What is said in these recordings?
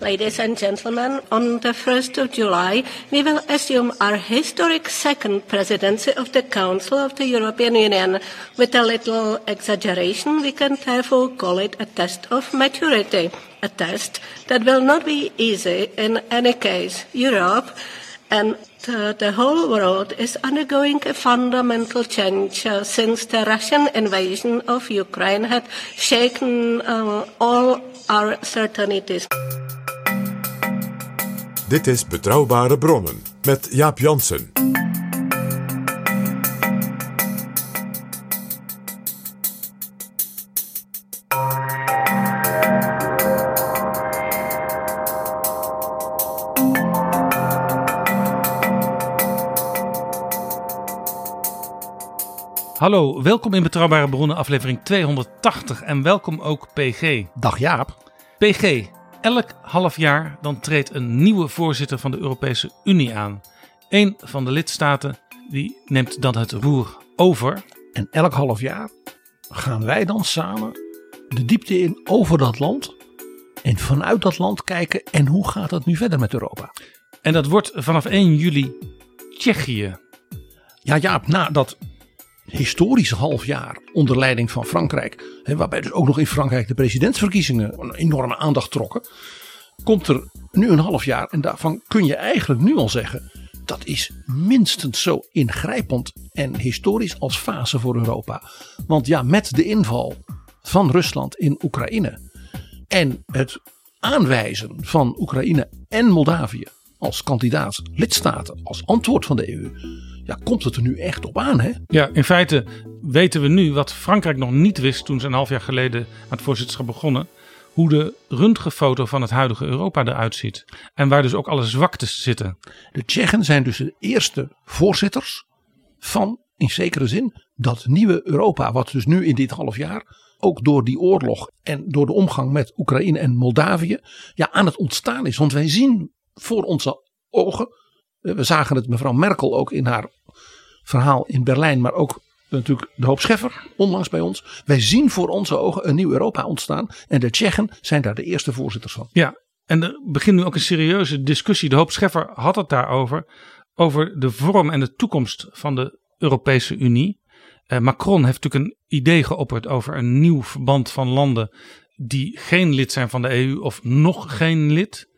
Ladies and gentlemen, on the 1st of July, we will assume our historic second presidency of the Council of the European Union. With a little exaggeration, we can therefore call it a test of maturity, a test that will not be easy in any case. Europe and uh, the whole world is undergoing a fundamental change uh, since the Russian invasion of Ukraine had shaken uh, all our certainties. Dit is Betrouwbare Bronnen met Jaap Jansen. Hallo, welkom in Betrouwbare Bronnen, aflevering 280 en welkom ook PG. Dag Jaap. PG, elk half jaar dan treedt een nieuwe voorzitter van de Europese Unie aan. Eén van de lidstaten die neemt dan het roer over. En elk half jaar gaan wij dan samen de diepte in over dat land. En vanuit dat land kijken en hoe gaat het nu verder met Europa. En dat wordt vanaf 1 juli Tsjechië. Ja Jaap, na dat historische half jaar onder leiding van Frankrijk. Hè, waarbij dus ook nog in Frankrijk de presidentsverkiezingen een enorme aandacht trokken. Komt er nu een half jaar en daarvan kun je eigenlijk nu al zeggen. Dat is minstens zo ingrijpend en historisch als fase voor Europa. Want ja, met de inval van Rusland in Oekraïne. En het aanwijzen van Oekraïne en Moldavië als kandidaat lidstaten, als antwoord van de EU ja, komt het er nu echt op aan, hè? Ja, in feite weten we nu wat Frankrijk nog niet wist toen ze een half jaar geleden aan het voorzitterschap begonnen. Hoe de röntgenfoto van het huidige Europa eruit ziet. En waar dus ook alle zwaktes zitten. De Tsjechen zijn dus de eerste voorzitters van, in zekere zin, dat nieuwe Europa. Wat dus nu in dit half jaar, ook door die oorlog en door de omgang met Oekraïne en Moldavië, ja, aan het ontstaan is. Want wij zien voor onze ogen, we zagen het mevrouw Merkel ook in haar verhaal in Berlijn, maar ook natuurlijk de hoop Scheffer onlangs bij ons. Wij zien voor onze ogen een nieuw Europa ontstaan en de Tsjechen zijn daar de eerste voorzitters van. Ja, en er begint nu ook een serieuze discussie. De hoop Scheffer had het daarover, over de vorm en de toekomst van de Europese Unie. Eh, Macron heeft natuurlijk een idee geopperd over een nieuw verband van landen die geen lid zijn van de EU of nog geen lid.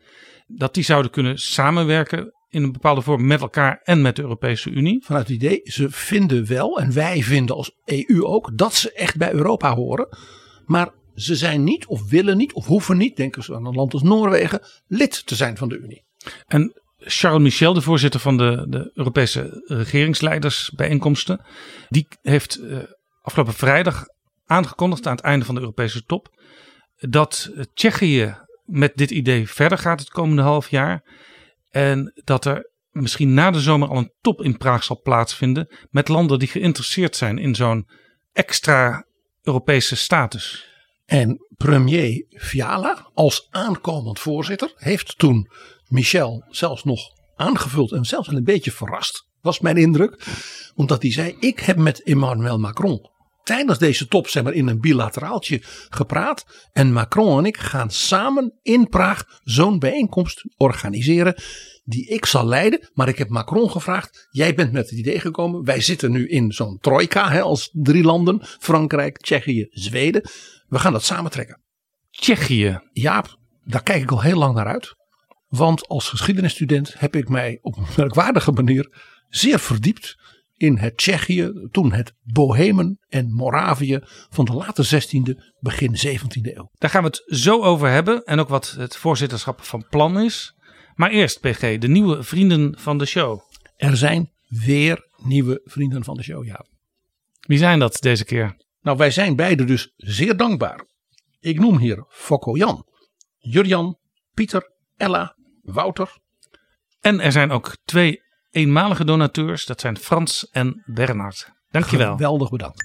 Dat die zouden kunnen samenwerken in een bepaalde vorm met elkaar en met de Europese Unie. Vanuit het idee, ze vinden wel, en wij vinden als EU ook, dat ze echt bij Europa horen. Maar ze zijn niet, of willen niet, of hoeven niet, denken ze aan een land als Noorwegen, lid te zijn van de Unie. En Charles Michel, de voorzitter van de, de Europese regeringsleidersbijeenkomsten, die heeft uh, afgelopen vrijdag aangekondigd aan het einde van de Europese top dat Tsjechië met dit idee verder gaat het komende half jaar. En dat er misschien na de zomer al een top in Praag zal plaatsvinden met landen die geïnteresseerd zijn in zo'n extra Europese status. En premier Fiala als aankomend voorzitter heeft toen Michel zelfs nog aangevuld en zelfs een beetje verrast, was mijn indruk. Omdat hij zei: Ik heb met Emmanuel Macron tijdens deze top zeg maar, in een bilateraaltje gepraat. En Macron en ik gaan samen in Praag zo'n bijeenkomst organiseren. Die ik zal leiden. Maar ik heb Macron gevraagd. Jij bent met het idee gekomen. Wij zitten nu in zo'n trojka hè, als drie landen. Frankrijk, Tsjechië, Zweden. We gaan dat samen trekken. Tsjechië. Jaap, daar kijk ik al heel lang naar uit. Want als geschiedenisstudent heb ik mij op een merkwaardige manier zeer verdiept in het Tsjechië, toen het Bohemen en Moravië van de late 16e, begin 17e eeuw. Daar gaan we het zo over hebben en ook wat het voorzitterschap van plan is. Maar eerst, PG, de nieuwe vrienden van de show. Er zijn weer nieuwe vrienden van de show, ja. Wie zijn dat deze keer? Nou, wij zijn beide dus zeer dankbaar. Ik noem hier Fokko Jan, Jurjan, Pieter, Ella, Wouter. En er zijn ook twee eenmalige donateurs. Dat zijn Frans en Bernard. Dankjewel. Geweldig bedankt.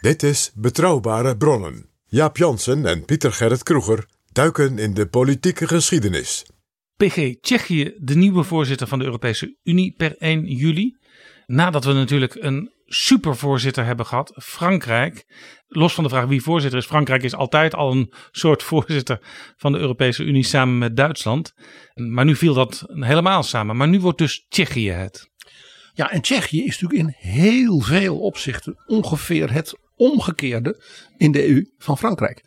Dit is Betrouwbare Bronnen. Jaap Jansen en Pieter Gerrit Kroeger duiken in de politieke geschiedenis. PG Tsjechië, de nieuwe voorzitter van de Europese Unie per 1 juli. Nadat we natuurlijk een supervoorzitter hebben gehad, Frankrijk. Los van de vraag wie voorzitter is, Frankrijk is altijd al een soort voorzitter van de Europese Unie samen met Duitsland. Maar nu viel dat helemaal samen. Maar nu wordt dus Tsjechië het. Ja, en Tsjechië is natuurlijk in heel veel opzichten ongeveer het omgekeerde in de EU van Frankrijk.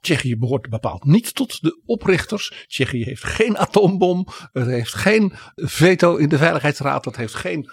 Tsjechië behoort bepaald niet tot de oprichters. Tsjechië heeft geen atoombom. Het heeft geen veto in de Veiligheidsraad. Het heeft geen,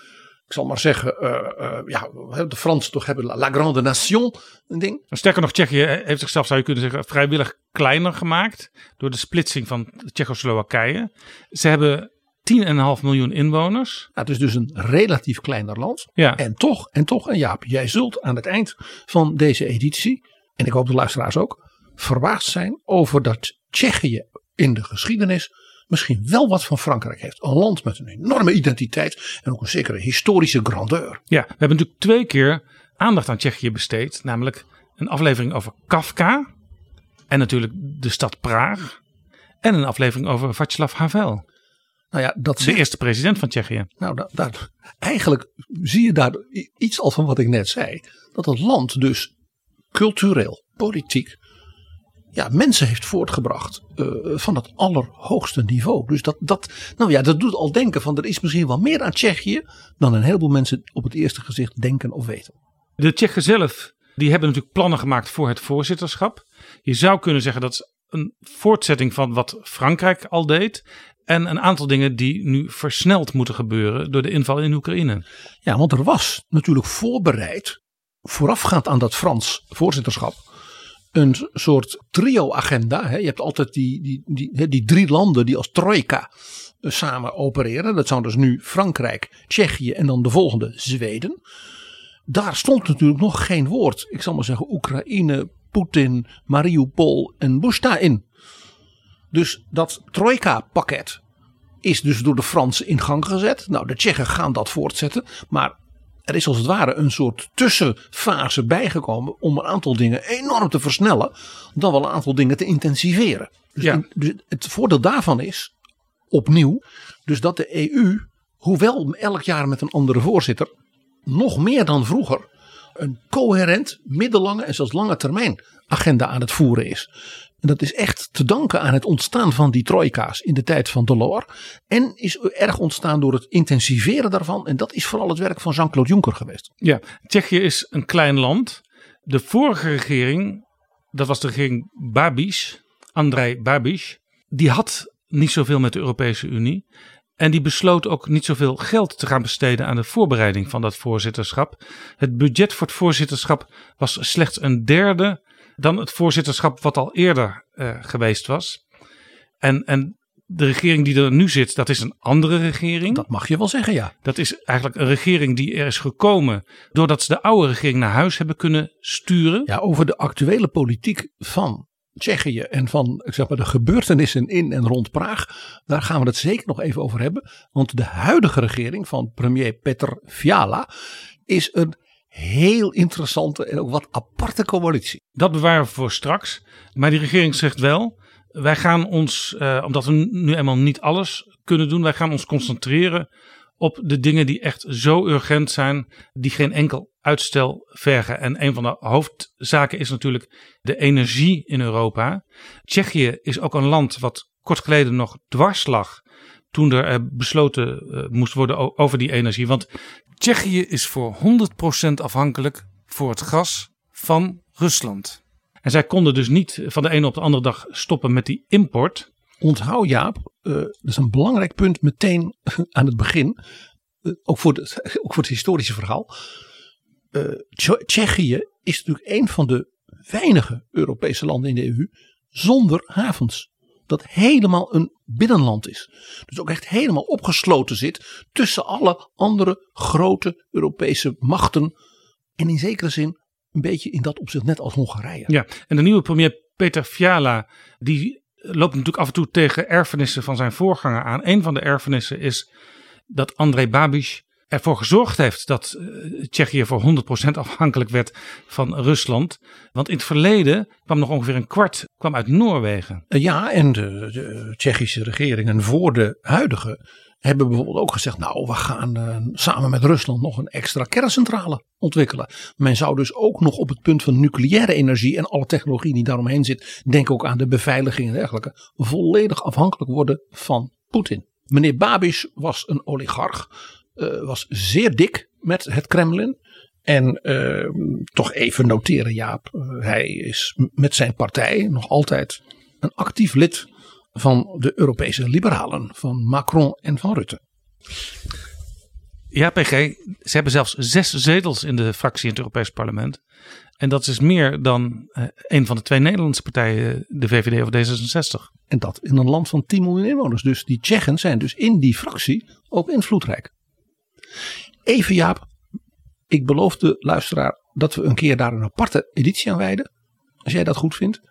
zal maar zeggen, eh, eh, ja, de Fransen toch hebben La Grande Nation, een ding. Sterker nog, Tsjechië heeft zichzelf, zou je kunnen zeggen, vrijwillig kleiner gemaakt. Door de splitsing van Tsjechoslowakije. Ze hebben 10,5 miljoen inwoners. Ja, het is dus een relatief kleiner land. Ja. En toch, en toch, en Jaap, jij zult aan het eind van deze editie, en ik hoop de luisteraars ook, verbaasd zijn over dat Tsjechië in de geschiedenis misschien wel wat van Frankrijk heeft. Een land met een enorme identiteit en ook een zekere historische grandeur. Ja, we hebben natuurlijk twee keer aandacht aan Tsjechië besteed. Namelijk een aflevering over Kafka. En natuurlijk de stad Praag. En een aflevering over Václav Havel. Nou ja, dat De zegt, eerste president van Tsjechië. nou, eigenlijk zie je daar iets al van wat ik net zei. Dat het land dus cultureel, politiek, ja, mensen heeft voortgebracht eh, van het allerhoogste niveau. Dus dat, dat, nou ja, dat doet al denken van er is misschien wel meer aan Tsjechië dan een heleboel mensen op het eerste gezicht denken of weten. De Tsjechen zelf, die hebben natuurlijk plannen gemaakt voor het voorzitterschap. Je zou kunnen zeggen dat is een voortzetting van wat Frankrijk al deed. En een aantal dingen die nu versneld moeten gebeuren door de inval in Oekraïne. Ja, want er was natuurlijk voorbereid, voorafgaand aan dat Frans voorzitterschap, een soort trio-agenda. Je hebt altijd die, die, die, die drie landen die als trojka eh, samen opereren. Dat zou dus nu Frankrijk, Tsjechië en dan de volgende Zweden. Daar stond natuurlijk nog geen woord. Ik zal maar zeggen Oekraïne, Poetin, Mariupol en Bushta in. Dus dat trojka-pakket is dus door de Fransen in gang gezet. Nou, de Tsjechen gaan dat voortzetten. Maar er is als het ware een soort tussenfase bijgekomen om een aantal dingen enorm te versnellen. Dan wel een aantal dingen te intensiveren. Dus, Ja. in- dus het voordeel daarvan is, opnieuw, dus dat de EU, hoewel elk jaar met een andere voorzitter, nog meer dan vroeger een coherent, middellange en zelfs lange termijn agenda aan het voeren is. En dat is echt te danken aan het ontstaan van die trojka's in de tijd van Delors. En is erg ontstaan door het intensiveren daarvan. En dat is vooral het werk van Jean-Claude Juncker geweest. Ja, Tsjechië is een klein land. De vorige regering, dat was de regering Babiš, Andrei Babiš, die had niet zoveel met de Europese Unie. En die besloot ook niet zoveel geld te gaan besteden aan de voorbereiding van dat voorzitterschap. Het budget voor het voorzitterschap was slechts een derde dan het voorzitterschap wat al eerder eh, geweest was. En, en de regering die er nu zit, dat is een andere regering. Dat mag je wel zeggen, ja. Dat is eigenlijk een regering die er is gekomen doordat ze de oude regering naar huis hebben kunnen sturen. Ja, over de actuele politiek van Tsjechië en van ik zeg maar, de gebeurtenissen in en rond Praag. Daar gaan we het zeker nog even over hebben. Want de huidige regering van premier Petr Fiala is een heel interessante en ook wat aparte coalitie. Dat bewaren we voor straks. Maar die regering zegt wel, wij gaan ons, eh, omdat we nu eenmaal niet alles kunnen doen, wij gaan ons concentreren op de dingen die echt zo urgent zijn, die geen enkel uitstel vergen. En een van de hoofdzaken is natuurlijk de energie in Europa. Tsjechië is ook een land wat kort geleden nog dwars lag toen er eh, besloten eh, moest worden over die energie. Want Tsjechië is voor 100% afhankelijk voor het gas van Rusland. En zij konden dus niet van de ene op de andere dag stoppen met die import. Onthoud Jaap, eh, dat is een belangrijk punt meteen aan het begin. ook, voor ook voor het historische verhaal. Tsje- Tsjechië is natuurlijk een van de weinige Europese landen in de EU zonder havens. Dat helemaal een binnenland is. Dus ook echt helemaal opgesloten zit tussen alle andere grote Europese machten. En in zekere zin een beetje in dat opzicht net als Hongarije. Ja, en de nieuwe premier Peter Fiala, die loopt natuurlijk af en toe tegen erfenissen van zijn voorganger aan. Een van de erfenissen is dat André Babiš ervoor gezorgd heeft dat eh, Tsjechië voor 100% afhankelijk werd van Rusland. Want in het verleden kwam nog ongeveer een kwart kwam uit Noorwegen. Eh, Ja, en de, Tsjechische regeringen voor de huidige hebben bijvoorbeeld ook gezegd: Nou, we gaan eh, samen met Rusland nog een extra kerncentrale ontwikkelen. Men zou dus ook nog op het punt van nucleaire energie en alle technologie die daaromheen zit, denk ook aan de beveiliging en dergelijke, volledig afhankelijk worden van Poetin. Meneer Babiš was een oligarch, was zeer dik met het Kremlin. En eh, toch even noteren, Jaap, eh, hij is met zijn partij nog altijd een actief lid van de Europese liberalen, van Macron en van Rutte. Ja, PG, ze hebben zelfs zes zetels in de fractie in het Europees Parlement. En dat is meer dan eh, een van de twee Nederlandse partijen, de VVD of D66. En dat in een land van 10 miljoen inwoners. Dus die Tsjechen zijn dus in die fractie ook invloedrijk. Even Jaap, ik beloof de luisteraar dat we een keer daar een aparte editie aan wijden. Als jij dat goed vindt.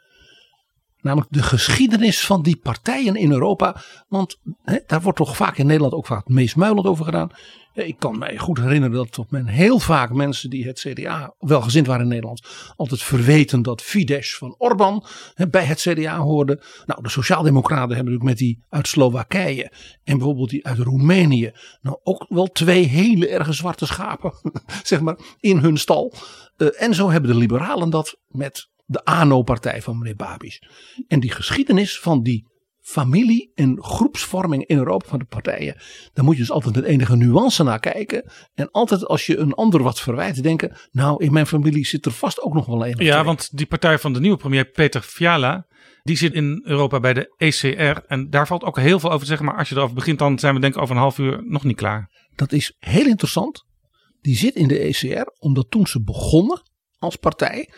Namelijk de geschiedenis van die partijen in Europa. Want daar wordt toch vaak in Nederland ook vaak het meest muilend over gedaan. Eh, Ik kan mij goed herinneren dat tot men heel vaak mensen die het CDA welgezind waren in Nederland. altijd verweten dat Fidesz van Orbán bij het CDA hoorde. Nou, de Sociaaldemocraten hebben natuurlijk met die uit Slowakije. en bijvoorbeeld die uit Roemenië. nou ook wel twee hele erge zwarte schapen. zeg maar in hun stal. Eh, en zo hebben de Liberalen dat met de ANO-partij van meneer Babiš. En die geschiedenis van die familie en groepsvorming in Europa van de partijen. Daar moet je dus altijd met enige nuance naar kijken. En altijd als je een ander wat verwijt, denken. Nou, in mijn familie zit er vast ook nog wel een. Ja, want die partij van de nieuwe premier Peter Fiala, die zit in Europa bij de ECR. En daar valt ook heel veel over te zeggen. Maar als je erover begint, dan zijn we denk ik over een half uur nog niet klaar. Dat is heel interessant. Die zit in de ECR omdat toen ze begonnen als partij.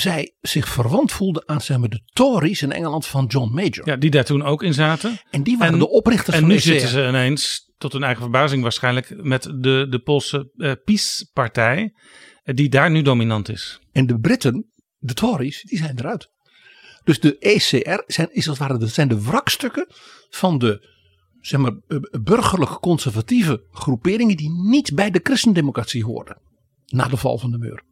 Zij zich verwant voelde aan zeg maar, de Tories in Engeland van John Major. Ja, die daar toen ook in zaten. En die waren En- de oprichters En van nu de ECR. zitten ze ineens, tot hun eigen verbazing waarschijnlijk, met de, de Poolse eh PiS-partij, eh, die daar nu dominant is. En de Britten, de Tories, die zijn eruit. Dus de ECR zijn, is als het ware, zijn de wrakstukken van de zeg maar, eh, burgerlijk conservatieve groeperingen die niet bij de christendemocratie hoorden. Na de val van de muur.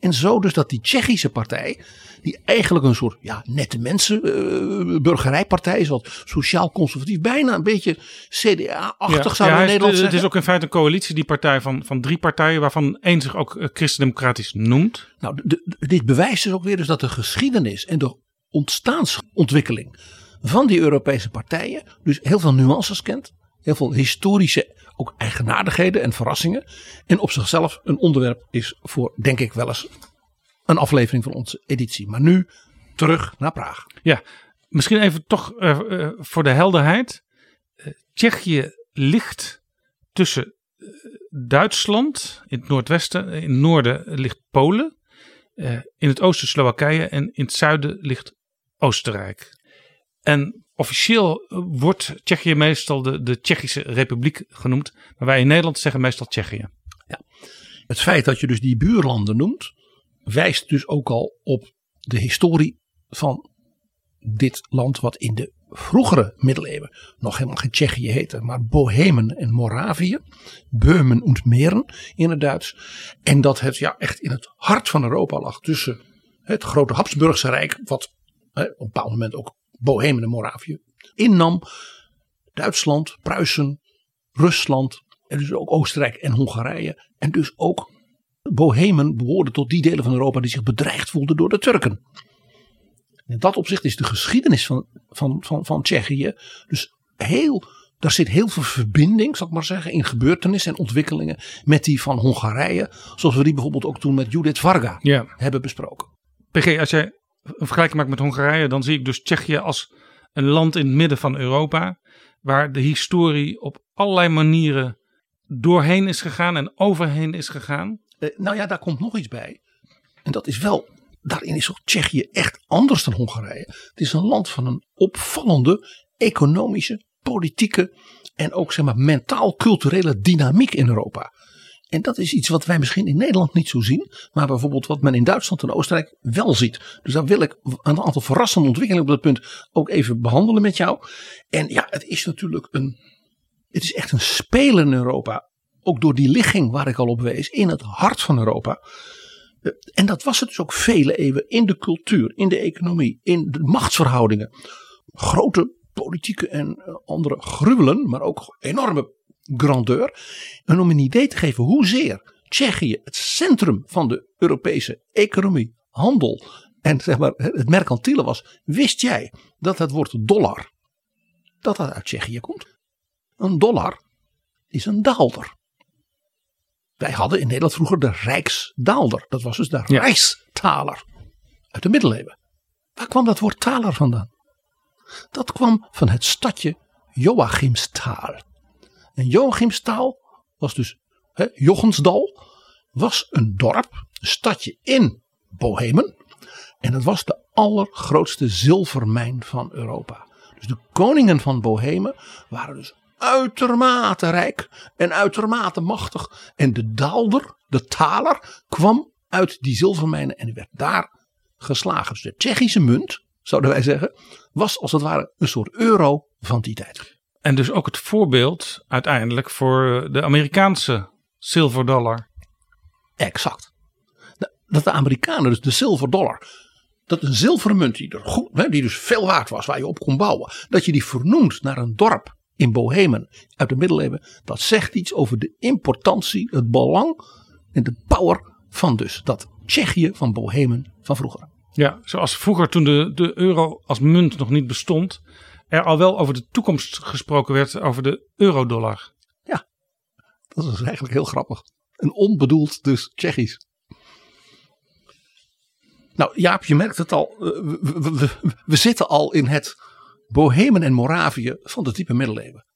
En zo dus dat die Tsjechische partij, die eigenlijk een soort ja, nette mensen eh, burgerijpartij is, wat sociaal conservatief, bijna een beetje CDA-achtig zou ja, in is- Nederland het zeggen. is ook in feite een coalitie, die partij van, van drie partijen, waarvan één zich ook eh, christendemocratisch noemt. Nou, de- de- dit bewijst dus ook weer dus dat de geschiedenis en de ontstaansontwikkeling van die Europese partijen dus heel veel nuances kent. Heel veel historische eigenaardigheden en verrassingen. En op zichzelf een onderwerp is voor, denk ik wel eens, een aflevering van onze editie. Maar nu terug naar Praag. Ja, misschien even toch eh, eh, voor de helderheid. Eh, Tsjechië ligt tussen Duitsland in het noordwesten, in het noorden ligt Polen, in het oosten Slowakije en in het zuiden ligt Oostenrijk. En officieel eh, wordt Tsjechië meestal de, de Tsjechische Republiek genoemd, maar wij in Nederland zeggen meestal Tsjechië. Het feit dat je dus die buurlanden noemt, wijst dus ook al op de historie van dit land, wat in de vroegere middeleeuwen nog helemaal geen Tsjechië heette, maar Bohemen en Moravië, Beumen en Meren in het Duits. En dat het ja echt in het hart van Europa lag, tussen het grote Habsburgse Rijk, wat op een bepaald moment ook Bohemen en Moravië innam, Duitsland, Pruisen, Rusland en dus ook Oostenrijk en Hongarije. En dus ook Bohemen behoorde tot die delen van Europa die zich bedreigd voelden door de Turken. In dat opzicht is de geschiedenis van, van, van, van Tsjechië dus heel, daar zit heel veel verbinding, zal ik maar zeggen, in gebeurtenissen en ontwikkelingen met die van Hongarije. Zoals we die bijvoorbeeld ook toen met Judith Varga Ja. hebben besproken. PG, als jij een vergelijking maakt met Hongarije, dan zie ik dus Tsjechië als een land in het midden van Europa, waar de historie op allerlei manieren doorheen is gegaan en overheen is gegaan. Eh, nou ja, daar komt nog iets bij. En dat is wel, daarin is ook Tsjechië echt anders dan Hongarije. Het is een land van een opvallende economische, politieke en ook zeg maar mentaal-culturele dynamiek in Europa. En dat is iets wat wij misschien in Nederland niet zo zien, maar bijvoorbeeld wat men in Duitsland en Oostenrijk wel ziet. Dus daar wil ik een aantal verrassende ontwikkelingen op dat punt ook even behandelen met jou. En ja, het is natuurlijk een Het is echt een spelen in Europa. Ook door die ligging waar ik al op wees. In het hart van Europa. Eh, En dat was het dus ook vele eeuwen. In de cultuur, in de economie, in de machtsverhoudingen. Grote politieke en eh, andere gruwelen. Maar ook enorme grandeur. En om een idee te geven hoezeer Tsjechië het centrum van de Europese economie, handel en zeg maar het mercantiele was. Wist jij dat het woord dollar, dat dat uit Tsjechië komt? Een dollar is een daalder. Wij hadden in Nederland vroeger de Rijksdaalder. Dat was dus de Ja. Rijkstaler uit de middeleeuwen. Waar kwam dat woord taler vandaan? Dat kwam van het stadje Joachimstaal. En was dus hè, Jochensdal, was een dorp, een stadje in Bohemen. En dat was de allergrootste zilvermijn van Europa. Dus de koningen van Bohemen waren dus uitermate rijk en uitermate machtig. En de daalder, de taler, kwam uit die zilvermijnen en werd daar geslagen. Dus de Tsjechische munt, zouden wij zeggen, was als het ware een soort euro van die tijd. En dus ook het voorbeeld uiteindelijk voor de Amerikaanse silverdollar. Exact. Dat de Amerikanen, dus de zilverdollar, dat een zilveren munt die, er goed, die dus veel waard was, waar je op kon bouwen, dat je die vernoemt naar een dorp in Bohemen uit de middeleeuwen, dat zegt iets over de importantie, het belang en de power van dus dat Tsjechië van Bohemen van vroeger. Ja, zoals vroeger toen de, de euro als munt nog niet bestond, er al wel over de toekomst gesproken werd over de eurodollar. Dat is eigenlijk heel grappig. Een onbedoeld dus Tsjechisch. Nou Jaap, je merkt het al. eh, We, zitten al in het Bohemen en Moravië van de diepe middeleeuwen.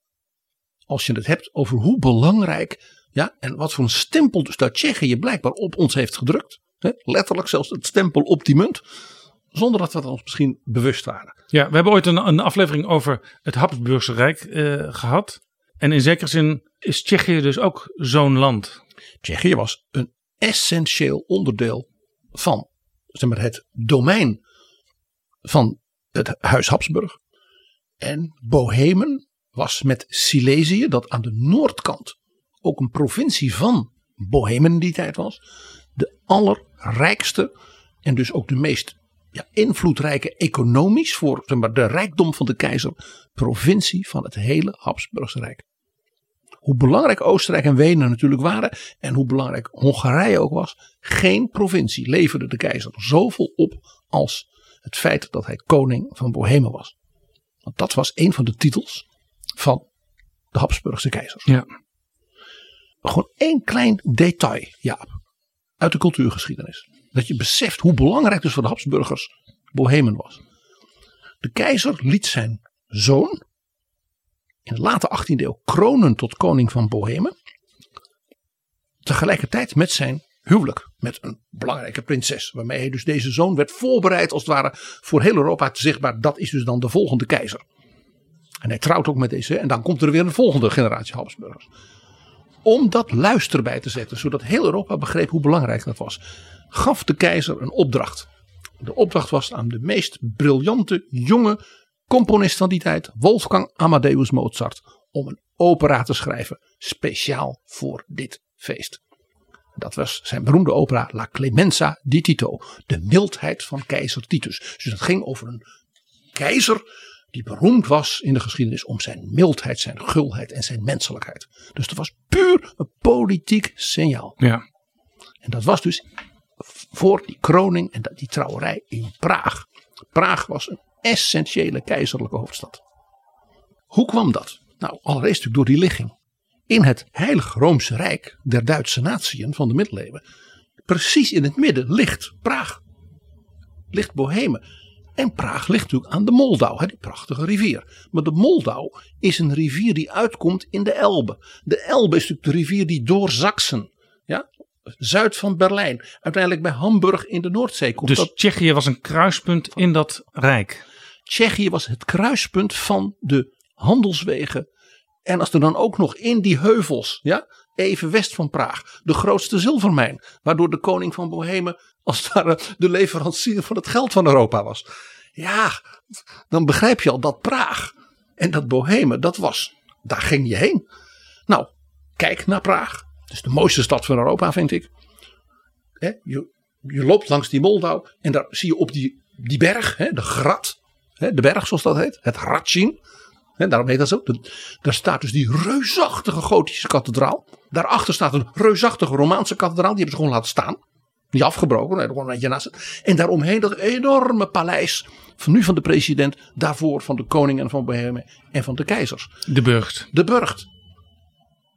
Als je het hebt over hoe belangrijk ja, en wat voor een stempel dus dat Tsjechië blijkbaar op ons heeft gedrukt. Hè, letterlijk zelfs het stempel op die munt. Zonder dat we het ons misschien bewust waren. Ja, we hebben ooit een, een aflevering over het Habsburgse Rijk eh, gehad. En in zekere zin is Tsjechië dus ook zo'n land. Tsjechië was een essentieel onderdeel van zeg maar, het domein van het Huis Habsburg. En Bohemen was met Silesië, dat aan de noordkant ook een provincie van Bohemen in die tijd was, de allerrijkste en dus ook de meest ja, invloedrijke economisch voor zeg maar, de rijkdom van de keizer provincie van het hele Habsburgse Rijk hoe belangrijk Oostenrijk en Wenen natuurlijk waren en hoe belangrijk Hongarije ook was, geen provincie leverde de keizer zoveel op als het feit dat hij koning van Bohemen was. Want dat was een van de titels van de Habsburgse keizers. Ja. Gewoon één klein detail, Jaap, uit de cultuurgeschiedenis. Dat je beseft hoe belangrijk dus voor de Habsburgers Bohemen was. De keizer liet zijn zoon in de late 18e eeuw kronen tot koning van Bohemen. Tegelijkertijd met zijn huwelijk met een belangrijke prinses. Waarmee hij dus deze zoon werd voorbereid als het ware voor heel Europa te zichtbaar. Dat is dus dan de volgende keizer. En hij trouwt ook met deze en dan komt er weer een volgende generatie Habsburgers. Om dat luister bij te zetten, zodat heel Europa begreep hoe belangrijk dat was. Gaf de keizer een opdracht. De opdracht was aan de meest briljante jonge componist van die tijd, Wolfgang Amadeus Mozart, om een opera te schrijven speciaal voor dit feest. Dat was zijn beroemde opera La Clemenza di Tito, de mildheid van keizer Titus. Dus het ging over een keizer die beroemd was in de geschiedenis om zijn mildheid, zijn gulheid en zijn menselijkheid. Dus dat was puur een politiek signaal. Ja. En dat was dus voor die kroning en die trouwerij in Praag. Praag was een essentiële keizerlijke hoofdstad. Hoe kwam dat? Nou, allereerst natuurlijk door die ligging. In het Heilige Roomse Rijk der Duitse natieën van de middeleeuwen. Precies in het midden ligt Praag. Ligt Bohemen. En Praag ligt natuurlijk aan de Moldau, hè, die prachtige rivier. Maar de Moldau is een rivier die uitkomt in de Elbe. De Elbe is natuurlijk de rivier die door Zaksen, ja, zuid van Berlijn, uiteindelijk bij Hamburg in de Noordzee komt. Dus Dat- Tsjechië was een kruispunt in dat rijk. Tsjechië was het kruispunt van de handelswegen. En als er dan ook nog in die heuvels, ja, even west van Praag, de grootste zilvermijn, waardoor de koning van Bohemen als ware de leverancier van het geld van Europa was. Ja, dan begrijp je al dat Praag en dat Bohemen, dat was daar ging je heen. Nou, kijk naar Praag. Het is de mooiste stad van Europa, vind ik. Je, je loopt langs die Moldau en daar zie je op die, die berg, de Grat, de berg zoals dat heet, het. Hè, daarom heet dat zo. Daar staat dus die reusachtige gotische kathedraal. Daarachter staat een reusachtige Romaanse kathedraal. Die hebben ze gewoon laten staan. Niet afgebroken, nee, gewoon een beetje naast. En daaromheen dat enorme paleis. Van nu van de president, daarvoor van de koning en van Bohemen en van de keizers. De burcht. De burcht.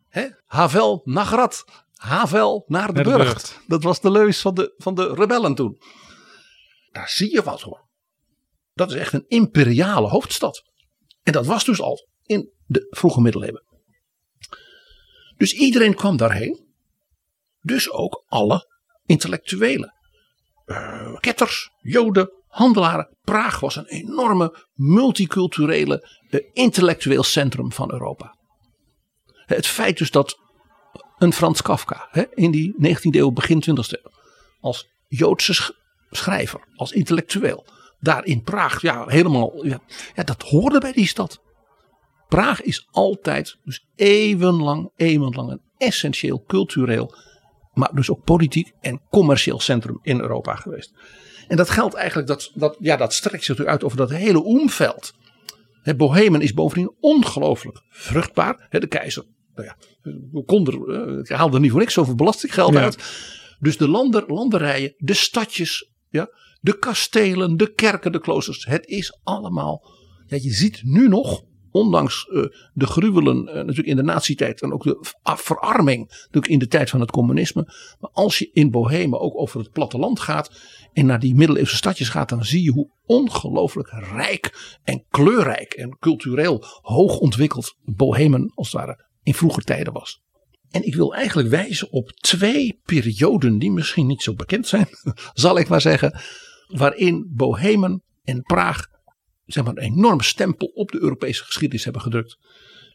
Hè? Havel Nagrat. Havel naar de, Naar de burcht. burcht. Dat was de leus van de, van de rebellen toen. Daar zie je wat hoor. Dat is echt een imperiale hoofdstad. En dat was dus al in de vroege middeleeuwen. Dus iedereen kwam daarheen. Dus ook alle intellectuelen. Eh, ketters, joden, handelaren. Praag was een enorme multiculturele intellectueel centrum van Europa. Het feit dus dat een Frans Kafka hè, in die 19e eeuw, begin 20e eeuw, als Joodse sch- schrijver, als intellectueel, daar in Praag, ja, helemaal, ja, ja, dat hoorde bij die stad. Praag is altijd, dus eeuwenlang, eeuwenlang een essentieel cultureel, maar dus ook politiek en commercieel centrum in Europa geweest. En dat geldt eigenlijk, dat, dat, ja, dat strekt zich natuurlijk uit over dat hele omveld. Bohemen is bovendien ongelooflijk vruchtbaar. De keizer, nou ja, kon er, eh, haalde er niet voor niks zoveel belastinggeld Ja. uit. Dus de lander, landerijen, de stadjes, ja, de kastelen, de kerken, de kloosters. Het is allemaal, ja, je ziet nu nog, ondanks eh, de gruwelen eh, natuurlijk in de nazi-tijd en ook de ah, verarming natuurlijk in de tijd van het communisme. Maar als je in Bohemen ook over het platteland gaat en naar die middeleeuwse stadjes gaat, dan zie je hoe ongelooflijk rijk en kleurrijk en cultureel hoog ontwikkeld Bohemen als het ware in vroeger tijden was. En ik wil eigenlijk wijzen op twee perioden die misschien niet zo bekend zijn, zal ik maar zeggen, waarin Bohemen en Praag zeg maar, een enorme stempel op de Europese geschiedenis hebben gedrukt.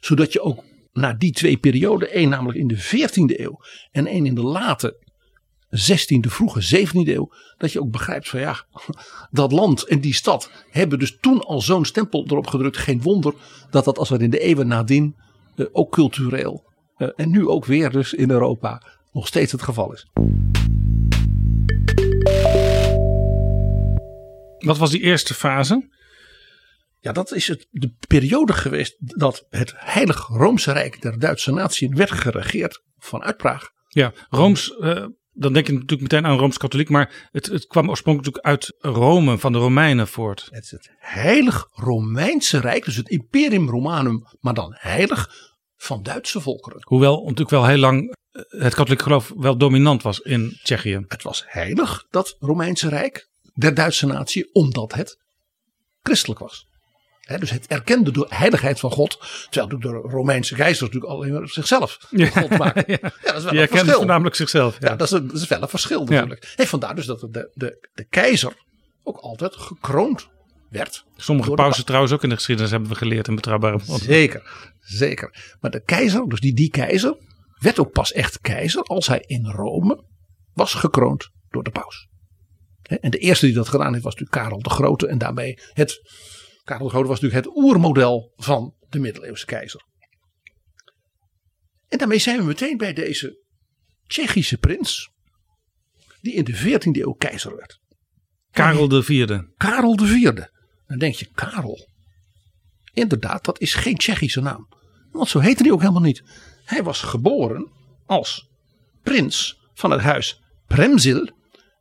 Zodat je ook na die twee perioden, één namelijk in de 14e eeuw en één in de late 16e, vroege 17e eeuw, dat je ook begrijpt van ja, dat land en die stad hebben dus toen al zo'n stempel erop gedrukt. Geen wonder dat dat als we in de eeuwen nadien eh, ook cultureel eh, en nu ook weer dus in Europa nog steeds het geval is. Wat was die eerste fase? Ja, dat is het, de periode geweest dat het Heilig Roomse Rijk der Duitse natie werd geregeerd vanuit Praag. Ja, Rooms, eh, dan denk je natuurlijk meteen aan Rooms-Katholiek, maar het, het kwam oorspronkelijk uit Rome, van de Romeinen voort. Het is het Heilig Romeinse Rijk, dus het Imperium Romanum, maar dan heilig van Duitse volkeren. Hoewel natuurlijk wel heel lang eh, het katholiek geloof wel dominant was in Tsjechië. Het was heilig, dat Romeinse Rijk der Duitse natie, omdat het christelijk was. Dus het erkende de heiligheid van God, terwijl natuurlijk de Romeinse keizer natuurlijk alleen maar zichzelf Ja, God ja. Ja, dat is wel Die een verschil. voornamelijk zichzelf. Ja, dat is, een, dat is wel een verschil natuurlijk. Vandaar dus dat de, de, de keizer ook altijd gekroond werd. Sommige pauzen trouwens ook in de geschiedenis hebben we geleerd in betrouwbare bronnen. Zeker, zeker. Maar de keizer, dus die, die keizer, werd ook pas echt keizer als hij in Rome was gekroond door de paus. En de eerste die dat gedaan heeft was natuurlijk Karel de Grote. En daarmee het, Karel de Grote was natuurlijk het oermodel van de middeleeuwse keizer. En daarmee zijn we meteen bij deze Tsjechische prins. Die in de 14e eeuw keizer werd. Karel de Vierde. Karel de Vierde. Dan denk je, Karel. Inderdaad, dat is geen Tsjechische naam. Want zo heette hij ook helemaal niet. Hij was geboren als prins van het huis Premzil.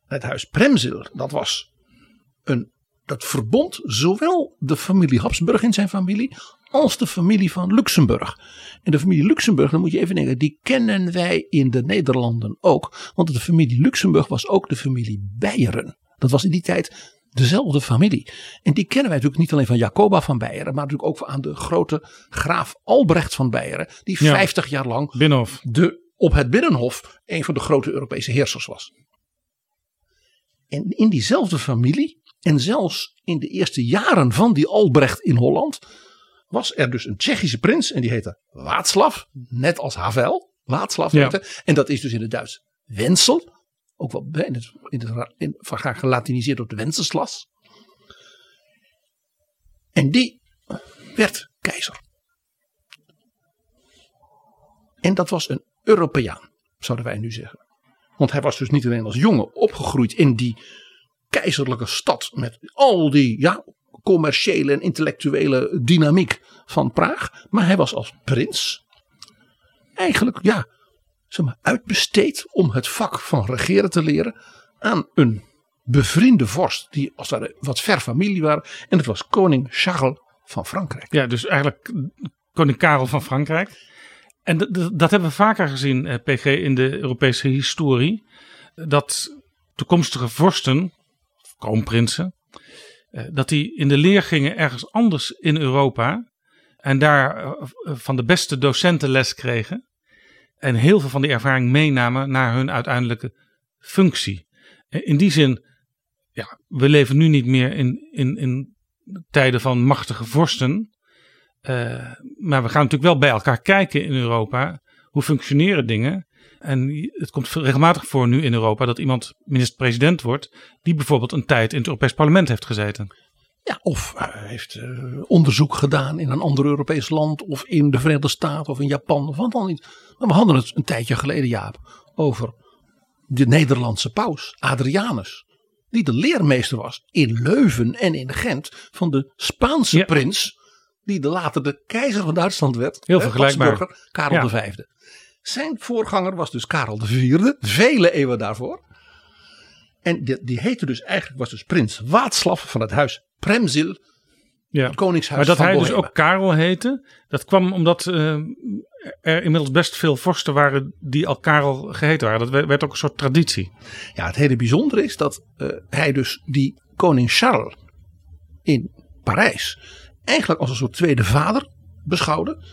Het huis Premzil, dat was een. Dat verbond zowel de familie Habsburg in zijn familie. als de familie van Luxemburg. En de familie Luxemburg, dan moet je even denken. die kennen wij in de Nederlanden ook. Want de familie Luxemburg was ook de familie Beieren. Dat was in die tijd dezelfde familie. En die kennen wij natuurlijk niet alleen van Jacoba van Beieren. maar natuurlijk ook aan de grote graaf Albrecht van Beieren. die Ja. 50 jaar lang Binnenhof. de, op het Binnenhof een van de grote Europese heersers was. En in diezelfde familie, en zelfs in de eerste jaren van die Albrecht in Holland, was er dus een Tsjechische prins en die heette Václav, net als Havel. Ja. heette. En dat is dus in het Duits Wenzel, ook wel in het, in het, in, van graag gelatiniseerd op de Wenceslas. En die werd keizer. En dat was een Europeaan, zouden wij nu zeggen. Want hij was dus niet alleen als jongen opgegroeid in die keizerlijke stad. Met al die ja, commerciële en intellectuele dynamiek van Praag. Maar hij was als prins eigenlijk ja, zeg maar, uitbesteed om het vak van regeren te leren aan een bevriende vorst. Die als het wat ver familie waren. En dat was koning Charles van Frankrijk. Ja, dus eigenlijk koning Karel van Frankrijk. En dat hebben we vaker gezien, eh, PG, in de Europese historie. Dat toekomstige vorsten, kroonprinsen, eh, dat die in de leer gingen ergens anders in Europa. En daar eh, van de beste docenten les kregen. En heel veel van die ervaring meenamen naar hun uiteindelijke functie. In die zin, ja, we leven nu niet meer in, in, in tijden van machtige vorsten. Maar we gaan natuurlijk wel bij elkaar kijken in Europa. Hoe functioneren dingen? En het komt regelmatig voor nu in Europa dat iemand minister-president wordt. die bijvoorbeeld een tijd in het Europees Parlement heeft gezeten. Ja, of uh, heeft uh, onderzoek gedaan in een ander Europees land. of in de Verenigde Staten of in Japan of wat dan niet. Maar we hadden het een tijdje geleden, Jaap, over de Nederlandse paus, Adrianus. Die de leermeester was in Leuven en in Gent van de Spaanse ja. prins die de later de keizer van Duitsland werd. Heel vergelijkbaar. Karel ja. V. Zijn voorganger was dus Karel IV, vele eeuwen daarvoor. En die, die heette dus eigenlijk, was dus prins Waatslaf van het huis Premzil. Ja. Het koningshuis maar dat van hij Bohemen. dus ook Karel heette, dat kwam omdat uh, er inmiddels best veel vorsten waren die al Karel geheten waren. Dat werd ook een soort traditie. Ja, het hele bijzondere is dat uh, hij dus die koning Charles in Parijs eigenlijk als een soort tweede vader beschouwde.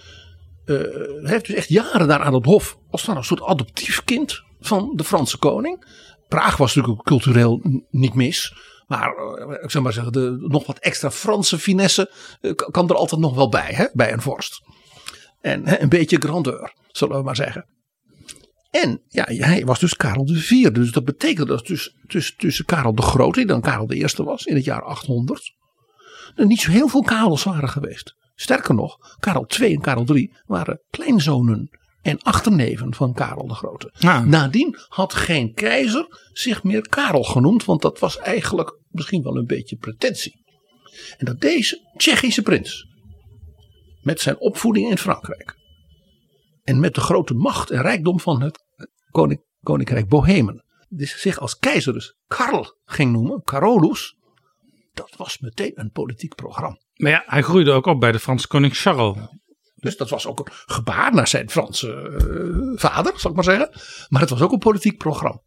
Uh, hij heeft dus echt jaren daar aan het hof als een soort adoptief kind van de Franse koning. Praag was natuurlijk ook cultureel niet mis. Maar uh, ik zou maar zeggen, de, nog wat extra Franse finesse uh, kan er altijd nog wel bij, hè, bij een vorst. En hè, een beetje grandeur, zullen we maar zeggen. En ja, hij was dus Karel IV. Dus dat betekent dat dus tussen, Karel de Grote, die dan Karel Eerste was in het jaar 800 er niet zo heel veel Karels waren geweest. Sterker nog, Karel II en Karel III waren kleinzonen en achterneven van Karel de Grote. Ja. Nadien had geen keizer zich meer Karel genoemd, want dat was eigenlijk misschien wel een beetje pretentie. En dat deze Tsjechische prins, met zijn opvoeding in Frankrijk en met de grote macht en rijkdom van het koning, koninkrijk Bohemen, dus zich als keizer dus Karl ging noemen, Carolus, dat was meteen een politiek programma. Maar ja, hij groeide ook op bij de Franse koning Charles. Dus dat was ook een gebaar naar zijn Franse uh, vader, zal ik maar zeggen. Maar het was ook een politiek programma.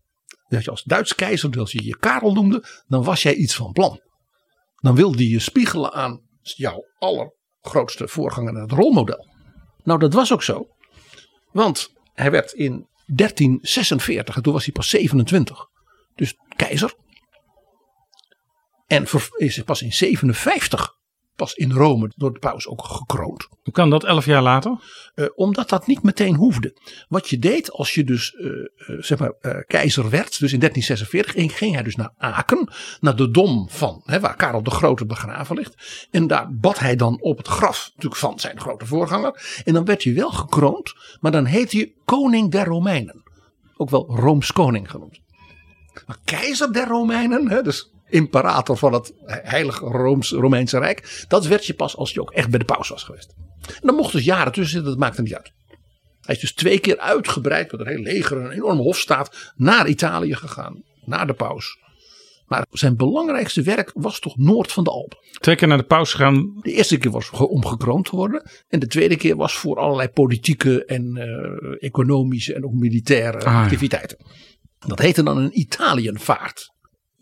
Dat je als Duits keizer, als je je Karel noemde, dan was jij iets van plan. Dan wilde je spiegelen aan jouw allergrootste voorganger het rolmodel. Nou, dat was ook zo. Want hij werd in 1346, en toen was hij pas 27, dus keizer. En is pas in 57 pas in Rome door de paus ook gekroond. Hoe kan dat elf jaar later? Uh, omdat dat niet meteen hoefde. Wat je deed als je dus uh, uh, zeg maar, keizer werd, dus in 1346, ging hij dus naar Aken, naar de dom van, hè, waar Karel de Grote begraven ligt. En daar bad hij dan op het graf natuurlijk van zijn grote voorganger. En dan werd je wel gekroond, maar dan heet je koning der Romeinen. Ook wel Rooms koning genoemd. Maar keizer der Romeinen, hè, dus imperator van het heilige Rooms, Romeinse Rijk. Dat werd je pas als je ook echt bij de paus was geweest. En dan mocht dus jaren tussen zitten, dat maakte niet uit. Hij is dus twee keer uitgebreid met een heel leger en een enorme hofstaat naar Italië gegaan. Naar de paus. Maar zijn belangrijkste werk was toch noord van de Alpen. Twee keer naar de paus gaan. De eerste keer was om gekroond te worden. En de tweede keer was voor allerlei politieke en uh, economische en ook militaire Ah, ja. activiteiten. Dat heette dan een Italiënvaart.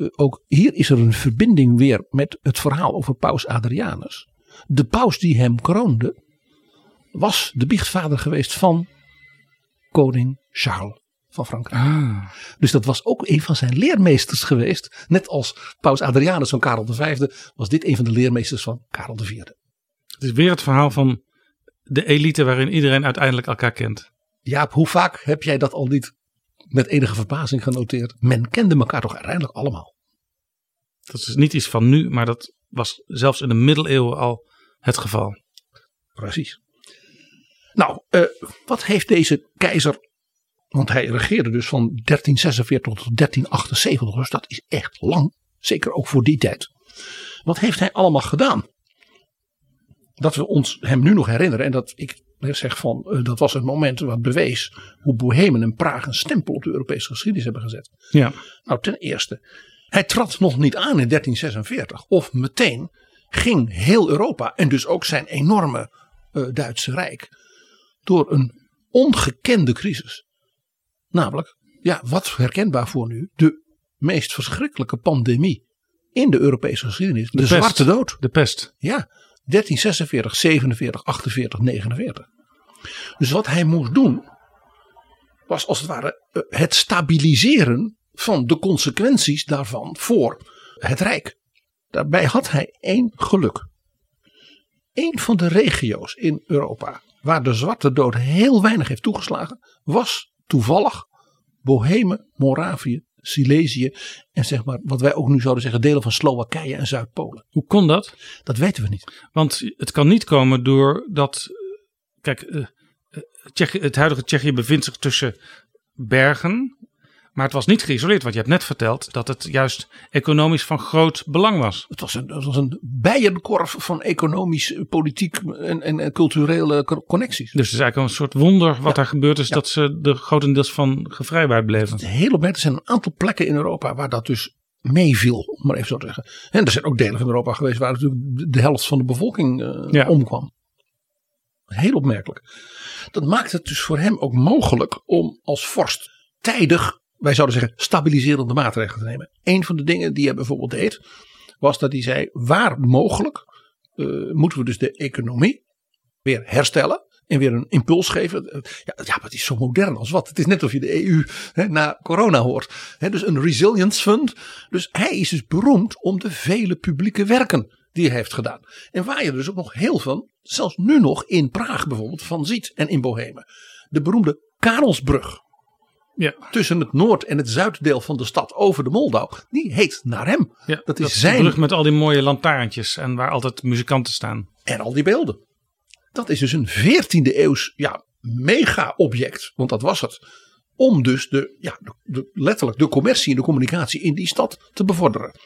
Uh, ook hier is er een verbinding weer met het verhaal over paus Adrianus. De paus die hem kroonde was de biechtvader geweest van koning Charles van Frankrijk. Ah, Dus dat was ook een van zijn leermeesters geweest. Net als paus Adrianus van Karel V was dit een van de leermeesters van Karel IV. het is weer het verhaal van de elite waarin iedereen uiteindelijk elkaar kent. Jaap, hoe vaak heb jij dat al niet met enige verbazing genoteerd? Men kende elkaar toch uiteindelijk allemaal. Dat is niet iets van nu, maar dat was zelfs in de middeleeuwen al het geval. Precies. Nou, eh, wat heeft deze keizer, want hij regeerde dus van 1346 tot 1378, dus dat is echt lang, zeker ook voor die tijd. Wat heeft hij allemaal gedaan? Dat we ons hem nu nog herinneren en dat ik zeg van, eh, dat was het moment wat bewees hoe Bohemen en Praag een stempel op de Europese geschiedenis hebben gezet. Ja. Nou, ten eerste, hij trad nog niet aan in 1346 of meteen ging heel Europa en dus ook zijn enorme eh, Duitse Rijk door een ongekende crisis. Namelijk, ja, wat herkenbaar voor nu, de meest verschrikkelijke pandemie in de Europese geschiedenis. De, pest. Zwarte Dood. De pest. Ja, 1346, 47, 48, 49. Dus wat hij moest doen, was als het ware eh, het stabiliseren van de consequenties daarvan voor het Rijk. Daarbij had hij één geluk. Eén van de regio's in Europa waar de Zwarte Dood heel weinig heeft toegeslagen, was toevallig Bohemen, Moravië, Silesië en zeg maar wat wij ook nu zouden zeggen delen van Slowakije en Zuid-Polen. Hoe kon dat? Dat weten we niet. Want het kan niet komen door dat. Kijk, Tsjechië, het huidige Tsjechië bevindt zich tussen bergen. Maar het was niet geïsoleerd, want je hebt net verteld dat het juist economisch van groot belang was. Het was een, het was een bijenkorf van economisch, politiek en, en, culturele co- connecties. Dus het is eigenlijk een soort wonder wat Ja. daar gebeurd is, Ja. dat ze er grotendeels van gevrijwaard bleven. Heel opmerkelijk, er zijn een aantal plekken in Europa waar dat dus meeviel, om maar even zo te zeggen. En er zijn ook delen van Europa geweest waar natuurlijk de- helft van de bevolking eh, Ja. omkwam. Heel opmerkelijk. Dat maakt het dus voor hem ook mogelijk om als vorst tijdig, wij zouden zeggen, stabiliserende maatregelen te nemen. Een van de dingen die hij bijvoorbeeld deed, was dat hij zei, waar mogelijk eh, moeten we dus de economie weer herstellen. En weer een impuls geven. Ja, ja, maar het is zo modern als wat. Het is net of je de EU hè, na corona hoort. Hè, dus een resilience fund. Dus hij is dus beroemd om de vele publieke werken die hij heeft gedaan. En waar je dus ook nog heel veel, zelfs nu nog in Praag bijvoorbeeld, van ziet. En in Bohemen. De beroemde Karelsbrug. Ja, Tussen het noord- en het zuiddeel van de stad over de Moldau. Die heet naar hem. ja Dat is de zijn- brug met al die mooie lantaarntjes en waar altijd muzikanten staan. En al die beelden. Dat is dus een 14e eeuws ja, mega-object. Want dat was het. Om dus de, ja, de, de- letterlijk de commercie en de communicatie in die stad te bevorderen.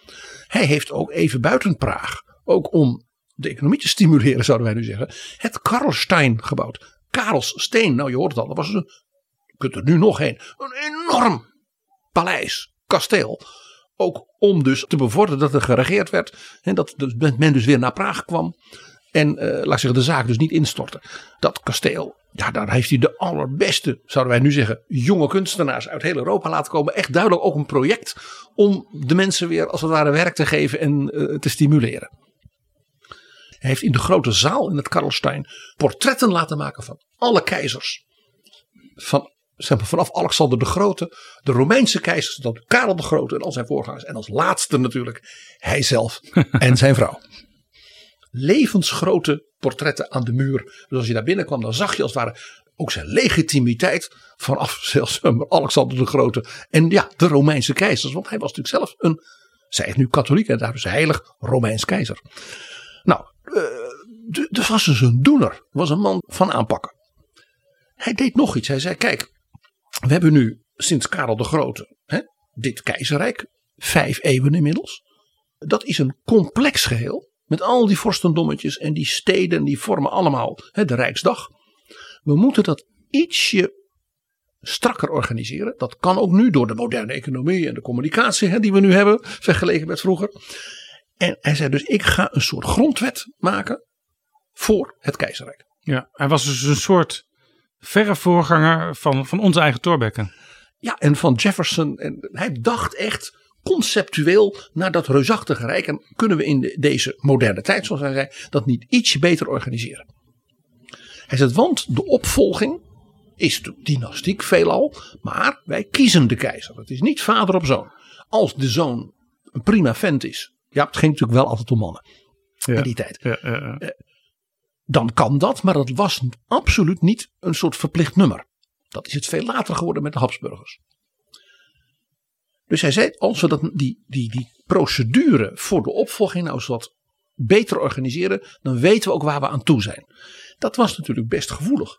Hij heeft ook even buiten Praag. Ook om de economie te stimuleren zouden wij nu zeggen. Het Karlstein gebouwd. Karlssteen, nou je hoort het al. Dat was een, kunt er nu nog heen. Een enorm paleis, kasteel. Ook om dus te bevorderen dat er geregeerd werd. En dat dus men dus weer naar Praag kwam. En eh, laat ik zeggen, de zaak dus niet instorten. Dat kasteel, ja, daar heeft hij de allerbeste, zouden wij nu zeggen, jonge kunstenaars uit heel Europa laten komen. Echt duidelijk ook een project om de mensen weer als het ware werk te geven en eh, te stimuleren. Hij heeft in de grote zaal in het Karlstein portretten laten maken van alle keizers. Van, zeg maar, vanaf Alexander de Grote, de Romeinse keizers, tot Karel de Grote en al zijn voorgangers. En als laatste natuurlijk hijzelf en zijn vrouw levensgrote portretten aan de muur. Dus als je daar binnenkwam, dan zag je als het ware ook zijn legitimiteit vanaf zelfs Alexander de Grote en ja, de Romeinse keizers. Want hij was natuurlijk zelf een, zij is nu katholiek en daar dus heilig Romeins keizer. Nou, eh, d- dat was dus een doener, was een man van aanpakken. Hij deed nog iets. Hij zei: Kijk, we hebben nu sinds Karel de Grote hè, dit keizerrijk, vijf eeuwen inmiddels. Dat is een complex geheel. Met al die vorstendommetjes en die steden, die vormen allemaal hè, de Rijksdag. We moeten dat ietsje strakker organiseren. Dat kan ook nu door de moderne economie en de communicatie hè, die we nu hebben, vergeleken met vroeger. En hij zei dus: Ik ga een soort grondwet maken voor het keizerrijk. Ja, hij was dus een soort verre voorganger van, van onze eigen Thorbecke. Ja, en van Jefferson. En hij dacht echt conceptueel naar dat reusachtige rijk. En kunnen we in de- deze moderne tijd, zoals hij zei, dat niet ietsje beter organiseren. Hij zegt, want de opvolging is de dynastiek veelal. Maar wij kiezen de keizer. Het is niet vader op zoon. Als de zoon een prima vent is. Ja, het ging natuurlijk wel altijd om mannen Ja. in die tijd. Ja, ja, ja. Dan kan dat, maar dat was absoluut niet een soort verplicht nummer. Dat is het veel later geworden met de Habsburgers. Dus hij zei, als we dat, die, die, die procedure voor de opvolging nou eens wat beter organiseren, dan weten we ook waar we aan toe zijn. Dat was natuurlijk best gevoelig.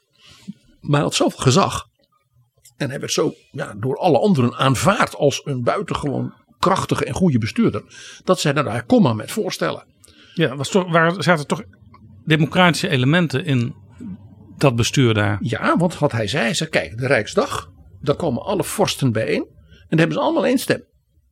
Maar hij had zoveel gezag. En hij werd zo ja, door alle anderen aanvaard als een buitengewoon krachtige en goede bestuurder. Dat zij nou, kom maar met voorstellen. Ja, was toch, waar zaten toch democratische elementen in dat bestuur daar? Ja, want wat hij zei, zei kijk, de Rijksdag, daar komen alle vorsten bijeen. En dan hebben ze allemaal één stem.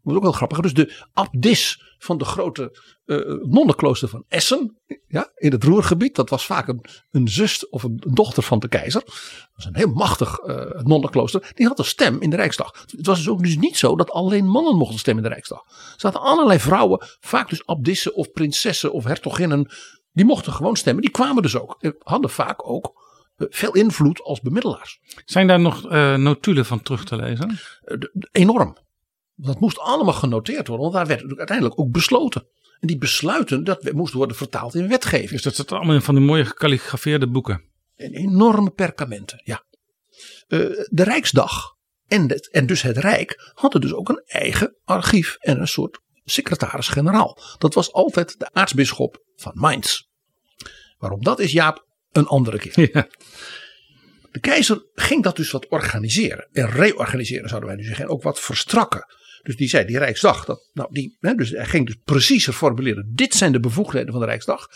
Dat is ook wel grappig. Dus de abdis van de grote uh, nonnenklooster van Essen. Ja, in het Roergebied. Dat was vaak een, een zus of een dochter van de keizer. Dat was een heel machtig uh, nonnenklooster. Die had een stem in de Rijksdag. Het was dus ook dus niet zo dat alleen mannen mochten stemmen in de Rijksdag. Er zaten allerlei vrouwen. Vaak dus abdissen of prinsessen of hertoginnen. Die mochten gewoon stemmen. Die kwamen dus ook. Hadden vaak ook uh, veel invloed als bemiddelaars. Zijn daar nog notulen van terug te lezen? enorm. Dat moest allemaal genoteerd worden, want daar werd uiteindelijk ook besloten. En die besluiten, dat moest worden vertaald in wetgeving. Dus dat zit allemaal in van die mooie gekalligrafeerde boeken. En enorme perkamenten, ja. Uh, de Rijksdag en, het, en dus het Rijk hadden dus ook een eigen archief en een soort secretaris-generaal. Dat was altijd de aartsbisschop van Mainz. Waarom dat is, Jaap, een andere keer. Ja. De keizer ging dat dus wat organiseren. En reorganiseren zouden wij nu zeggen. En ook wat verstrakken. Dus die zei, die Rijksdag, dat, nou die, hè, dus hij ging dus preciezer formuleren. Dit zijn de bevoegdheden van de Rijksdag.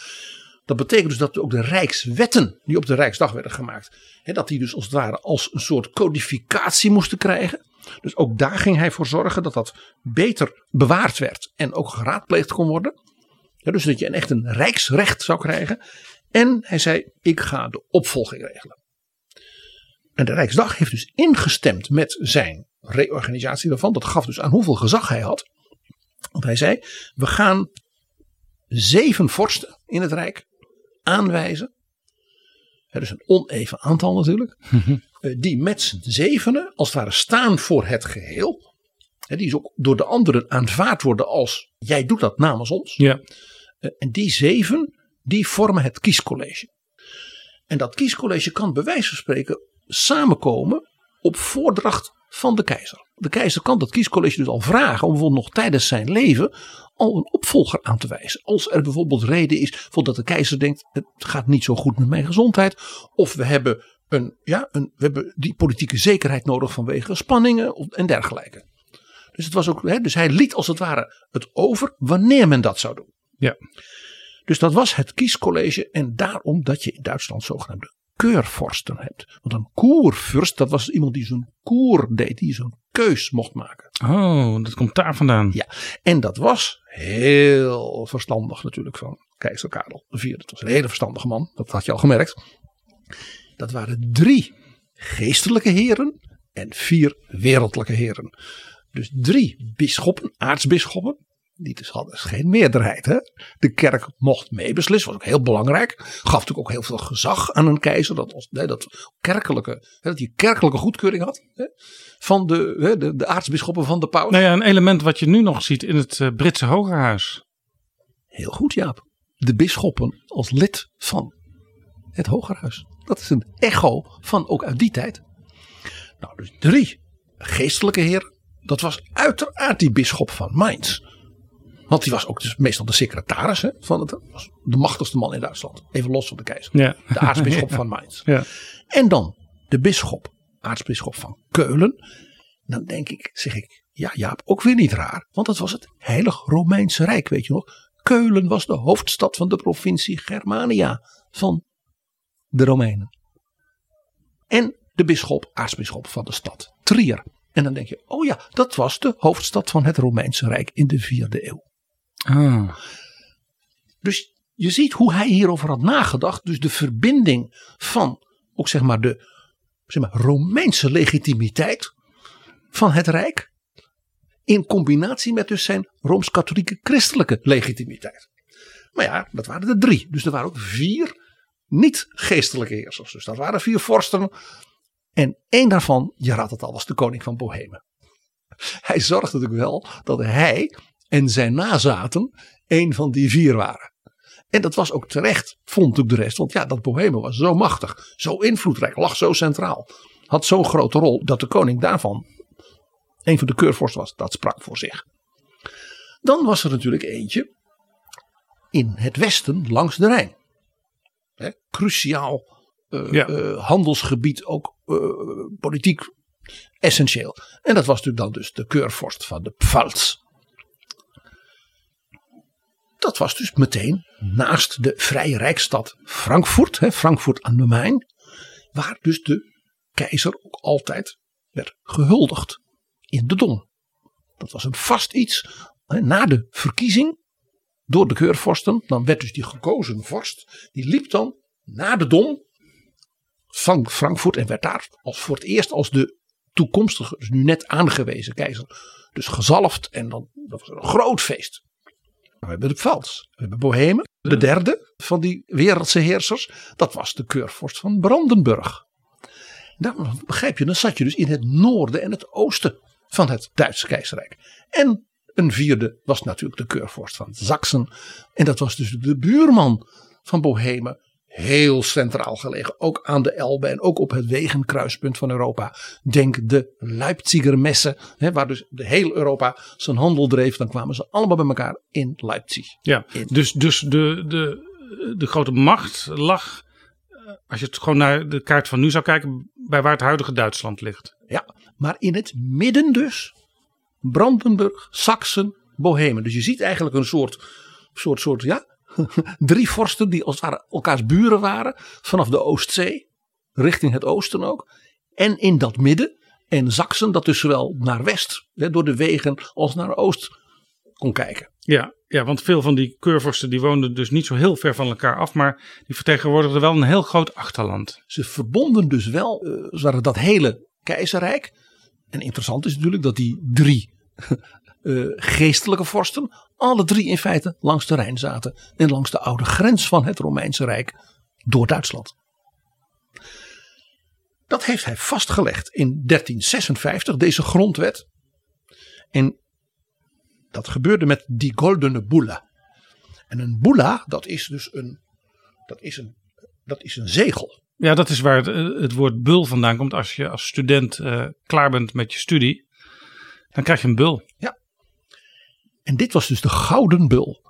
Dat betekent dus dat ook de Rijkswetten die op de Rijksdag werden gemaakt. Hè, dat die dus als het ware als een soort codificatie moesten krijgen. Dus ook daar ging hij voor zorgen dat dat beter bewaard werd. En ook geraadpleegd kon worden. Dus dat je een echt een rijksrecht zou krijgen. En hij zei, ik ga de opvolging regelen. En de Rijksdag heeft dus ingestemd met zijn reorganisatie daarvan. Dat gaf dus aan hoeveel gezag hij had. Want hij zei: We gaan zeven vorsten in het Rijk aanwijzen. Het is een oneven aantal natuurlijk. Eh, die met z'n zevenen als het ware staan voor het geheel. Die is ook door de anderen aanvaard worden als jij doet dat namens ons. Ja. Eh, en die zeven die vormen het kiescollege. En dat kiescollege kan bij wijze van spreken samenkomen op voordracht van de keizer. De keizer kan dat kiescollege dus al vragen om bijvoorbeeld nog tijdens zijn leven al een opvolger aan te wijzen. Als er bijvoorbeeld reden is dat de keizer denkt het gaat niet zo goed met mijn gezondheid. Of we hebben, een, ja, een, we hebben die politieke zekerheid nodig vanwege spanningen en dergelijke. Dus, het was ook, hè, dus hij liet als het ware het over wanneer men dat zou doen. Ja. Dus dat was het kiescollege en daarom dat je in Duitsland zogenaamde keurvorsten hebt. Want een koervorst, dat was iemand die zo'n koer deed, die zo'n keus mocht maken. Oh, dat komt daar vandaan. Ja, en dat was heel verstandig natuurlijk van keizer Karel IV. Dat was een hele verstandige man, dat had je al gemerkt. Dat waren drie geestelijke heren en vier wereldlijke heren. Dus drie bisschoppen, aartsbisschoppen, die dus hadden geen meerderheid. Hè? De kerk mocht meebeslissen, was ook heel belangrijk. Gaf natuurlijk ook heel veel gezag aan een keizer. Dat, nee, dat, kerkelijke, hè, dat hij kerkelijke goedkeuring had. Hè? Van de, hè, de, de aartsbisschoppen van de paus. Nou ja, een element wat je nu nog ziet in het uh, Britse Hogerhuis. Heel goed, Jaap. De bisschoppen als lid van het Hogerhuis. Dat is een echo van ook uit die tijd. Nou, dus drie geestelijke heren. Dat was uiteraard die bisschop van Mainz. Want die was ook dus meestal de secretaris hè, van het. Was de machtigste man in Duitsland. Even los van de keizer. Ja. De aartsbisschop van Mainz. Ja. En dan de bisschop, aartsbisschop van Keulen. Dan denk ik, zeg ik, ja Jaap, ook weer niet raar. Want dat was het Heilig Romeinse Rijk, weet je nog. Keulen was de hoofdstad van de provincie Germania van de Romeinen. En de bisschop, aartsbisschop van de stad Trier. En dan denk je, oh ja, dat was de hoofdstad van het Romeinse Rijk in de vierde eeuw. Ah. Dus je ziet hoe hij hierover had nagedacht. Dus de verbinding van ook zeg maar de zeg maar, Romeinse legitimiteit van het Rijk. In combinatie met dus zijn Rooms-Katholieke christelijke legitimiteit. Maar ja, dat waren er drie. Dus er waren ook vier niet-geestelijke heersers. Dus dat waren vier vorsten. En één daarvan, je raadt het al, was de koning van Bohemen. Hij zorgde natuurlijk wel dat hij en zijn nazaten een van die vier waren. En dat was ook terecht, vond ook de rest. Want ja, dat Bohemen was zo machtig, zo invloedrijk, lag zo centraal. Had zo'n grote rol dat de koning daarvan een van de keurvorsten was. Dat sprak voor zich. Dan was er natuurlijk eentje in het westen langs de Rijn. He, cruciaal eh, Ja. eh, handelsgebied ook eh, politiek essentieel. En dat was natuurlijk dan dus de keurvorst van de Pfalz. Dat was dus meteen naast de vrije rijksstad Frankfurt, hè, Frankfurt aan de Main, waar dus de keizer ook altijd werd gehuldigd in de Dom. Dat was een vast iets. Na de verkiezing door de keurvorsten, dan werd dus die gekozen vorst, die liep dan naar de Dom van Frankfurt en werd daar als voor het eerst als de toekomstige, dus nu net aangewezen keizer, dus gezalfd en dan dat was een groot feest. We hebben de Pfalz, we hebben Bohemen, de derde van die wereldse heersers, dat was de keurvorst van Brandenburg. Dan begrijp je, dan zat je dus in het noorden en het oosten van het Duitse keizerrijk. En een vierde was natuurlijk de keurvorst van Sachsen. En dat was dus de buurman van Bohemen. Heel centraal gelegen, ook aan de Elbe en ook op het wegenkruispunt van Europa. Denk de Leipziger Messe, hè, waar dus de hele Europa zijn handel dreef. Dan kwamen ze allemaal bij elkaar in Leipzig. Ja, dus, dus de, de, de grote macht lag, eh, als je het gewoon naar de kaart van nu zou kijken, bij waar het huidige Duitsland ligt. Ja, maar in het midden dus Brandenburg, Sachsen, Bohemen. Dus je ziet eigenlijk een soort, soort, soort ja, drie vorsten die als het ware elkaars buren waren. Vanaf de Oostzee, richting het oosten ook. En in dat midden, en Sachsen dat dus zowel naar west, hè, door de wegen, als naar oost kon kijken. Ja, ja, want veel van die keurvorsten die woonden dus niet zo heel ver van elkaar af, maar die vertegenwoordigden wel een heel groot achterland. Ze verbonden dus wel eh, als het ware dat hele keizerrijk. En interessant is natuurlijk dat die drie eh, geestelijke vorsten alle drie in feite langs de Rijn zaten. En langs de oude grens van het Romeinse Rijk door Duitsland. Dat heeft hij vastgelegd in 1356, deze grondwet. En dat gebeurde met die Goldene Bulla. En een bulla, dat is dus een, dat is een, dat is een zegel. Ja, dat is waar het, het woord bul vandaan komt. Als je als student eh, klaar bent met je studie, dan krijg je een bul. En dit was dus de Gouden Bul.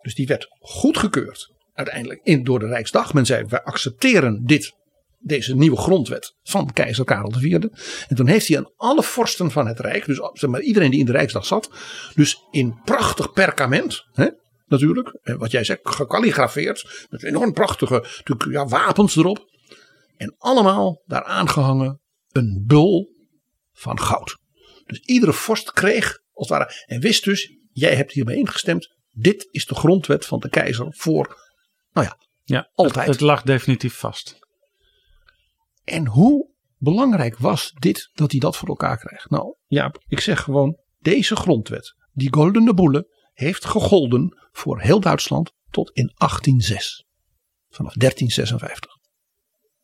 Dus die werd goedgekeurd uiteindelijk in, door de Rijksdag. Men zei wij accepteren dit, deze nieuwe grondwet van keizer Karel IV. En toen heeft hij aan alle vorsten van het Rijk, dus zeg maar, iedereen die in de Rijksdag zat, dus in prachtig perkament, hè, natuurlijk, wat jij zegt, gekalligrafeerd, met enorm prachtige ja, wapens erop. En allemaal daar aangehangen een bul van goud. Dus iedere vorst kreeg, als het ware, en wist dus, jij hebt hiermee ingestemd. Dit is de grondwet van de keizer voor, nou ja, Ja, Altijd. Het, het lag definitief vast. En hoe belangrijk was dit dat hij dat voor elkaar krijgt? Nou, ja, ik zeg gewoon, deze grondwet, die Goldene Boele, heeft gegolden voor heel Duitsland tot in 1806. Vanaf 1356.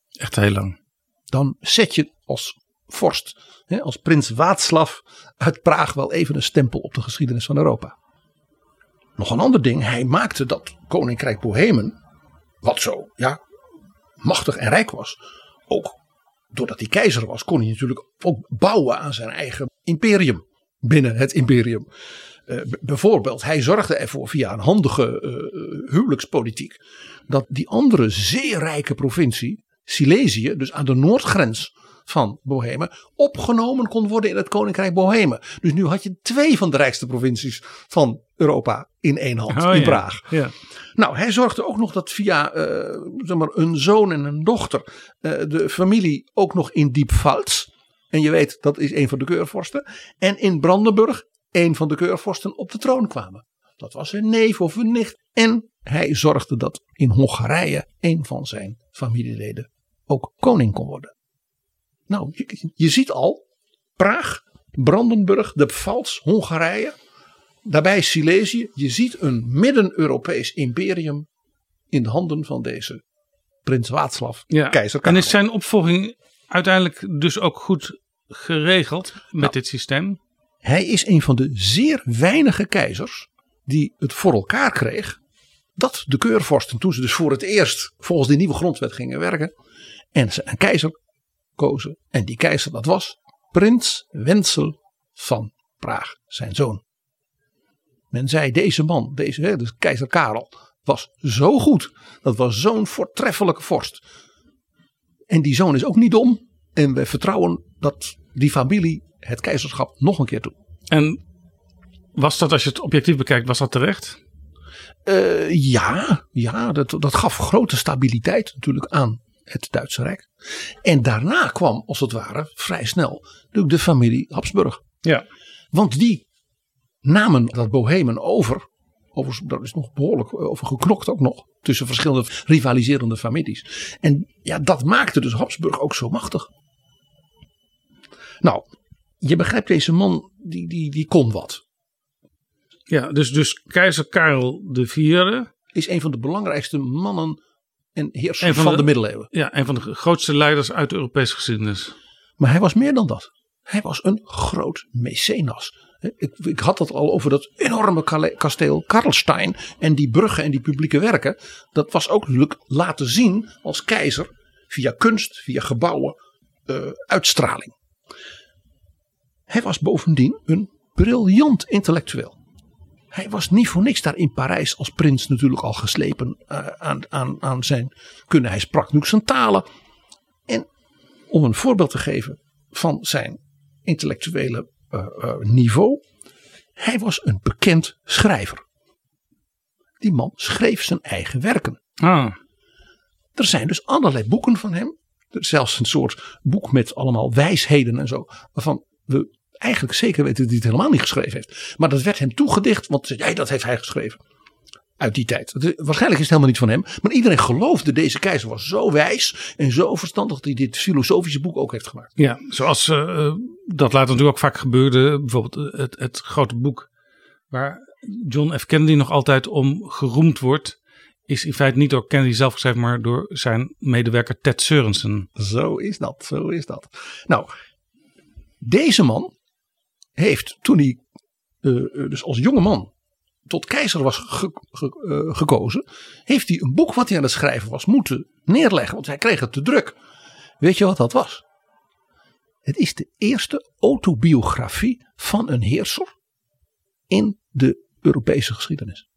Echt heel lang. Dan zet je als vorst, hè, als prins Waatslav uit Praag wel even een stempel op de geschiedenis van Europa. Nog een ander ding, hij maakte dat koninkrijk Bohemen, wat zo ja, machtig en rijk was, ook doordat hij keizer was, kon hij natuurlijk ook bouwen aan zijn eigen imperium binnen het imperium. Eh, bijvoorbeeld, hij zorgde ervoor via een handige eh, huwelijkspolitiek dat die andere zeer rijke provincie, Silesië, dus aan de noordgrens van Bohemen, opgenomen kon worden in het koninkrijk Bohemen. Dus nu had je twee van de rijkste provincies van Europa in één hand, Oh, in ja. Praag. Ja. Nou, hij zorgde ook nog dat via eh, zeg maar een zoon en een dochter eh, de familie ook nog in Diepfalz. En je weet, dat is een van de keurvorsten. En in Brandenburg een van de keurvorsten op de troon kwamen. Dat was een neef of een nicht. En hij zorgde dat in Hongarije een van zijn familieleden ook koning kon worden. Nou, je, je ziet al, Praag, Brandenburg, de Pfalz, Hongarije. Daarbij Silesië. Je ziet een midden-Europees imperium in de handen van deze prins Waatslav, Ja. keizer En is zijn opvolging uiteindelijk dus ook goed geregeld met Nou. dit systeem? Hij is een van de zeer weinige keizers die het voor elkaar kreeg dat de keurvorsten, toen ze dus voor het eerst volgens die nieuwe grondwet gingen werken, en ze een keizer kozen. En die keizer dat was prins Wenzel van Praag, zijn zoon. Men zei deze man, deze, hè, dus keizer Karel, was zo goed. Dat was zo'n voortreffelijke vorst. En die zoon is ook niet dom. En we vertrouwen dat die familie het keizerschap nog een keer toe. En was dat, als je het objectief bekijkt, was dat terecht? Uh, ja, ja dat, dat gaf grote stabiliteit natuurlijk aan het Duitse Rijk. En daarna kwam, als het ware, vrij snel de familie Habsburg. Ja. Want die namen dat Bohemen over. Overigens, daar is nog behoorlijk over geknokt ook nog. Tussen verschillende rivaliserende families. En ja, dat maakte dus Habsburg ook zo machtig. Nou, je begrijpt, deze man, die, die, die kon wat. Ja, dus, dus keizer Karel IV. Is een van de belangrijkste mannen en heersers van, de, de middeleeuwen. Ja, een van de grootste leiders uit de Europese geschiedenis. Maar hij was meer dan dat. Hij was een groot mecenas. Ik, ik, had het al over dat enorme kasteel Karlstein en die bruggen en die publieke werken. Dat was ook natuurlijk laten zien als keizer via kunst, via gebouwen, uh, uitstraling. Hij was bovendien een briljant intellectueel. Hij was niet voor niks daar in Parijs als prins natuurlijk al geslepen uh, aan, aan, aan zijn kunnen. Hij sprak natuurlijk zijn talen. En om een voorbeeld te geven van zijn intellectuele uh, uh, niveau. Hij was een bekend schrijver. Die man schreef zijn eigen werken. Ah. Er zijn dus allerlei boeken van hem. Er is zelfs een soort boek met allemaal wijsheden en zo. Waarvan we eigenlijk zeker weten dat hij het helemaal niet geschreven heeft. Maar dat werd hem toegedicht, want ja, dat heeft hij geschreven. Uit die tijd. Waarschijnlijk is het helemaal niet van hem. Maar iedereen geloofde deze keizer was zo wijs en zo verstandig dat hij dit filosofische boek ook heeft gemaakt. Ja, zoals uh, dat later natuurlijk ook vaak gebeurde. Bijvoorbeeld het, het grote boek waar John F. Kennedy nog altijd om geroemd wordt is in feite niet door Kennedy zelf geschreven, maar door zijn medewerker Ted Sørensen. Zo is dat, zo is dat. Nou, deze man heeft toen hij uh, dus als jonge man tot keizer was uh, gekozen, heeft hij een boek wat hij aan het schrijven was moeten neerleggen, want hij kreeg het te druk. Weet je wat dat was? Het is de eerste autobiografie van een heerser in de Europese geschiedenis.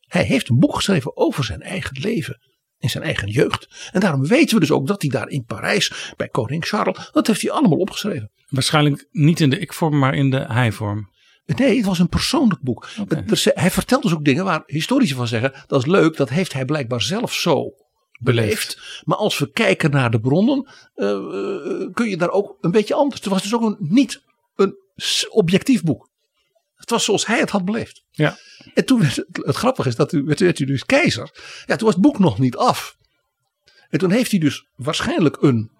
Hij heeft een boek geschreven over zijn eigen leven in zijn eigen jeugd. En daarom weten we dus ook dat hij daar in Parijs bij koning Charles, dat heeft hij allemaal opgeschreven. Waarschijnlijk niet in de ik-vorm, maar in de hij-vorm. Nee, het was een persoonlijk boek. Okay. hij vertelt dus ook dingen waar historici van zeggen, dat is leuk, dat heeft hij blijkbaar zelf zo beleefd. Maar als we kijken naar de bronnen, uh, kun je daar ook een beetje anders. Het was dus ook een, niet een objectief boek. Het was zoals hij het had beleefd. Ja. En toen werd het, het grappige is dat u, werd, werd u dus keizer. Ja, toen was het boek nog niet af. En toen heeft hij dus waarschijnlijk een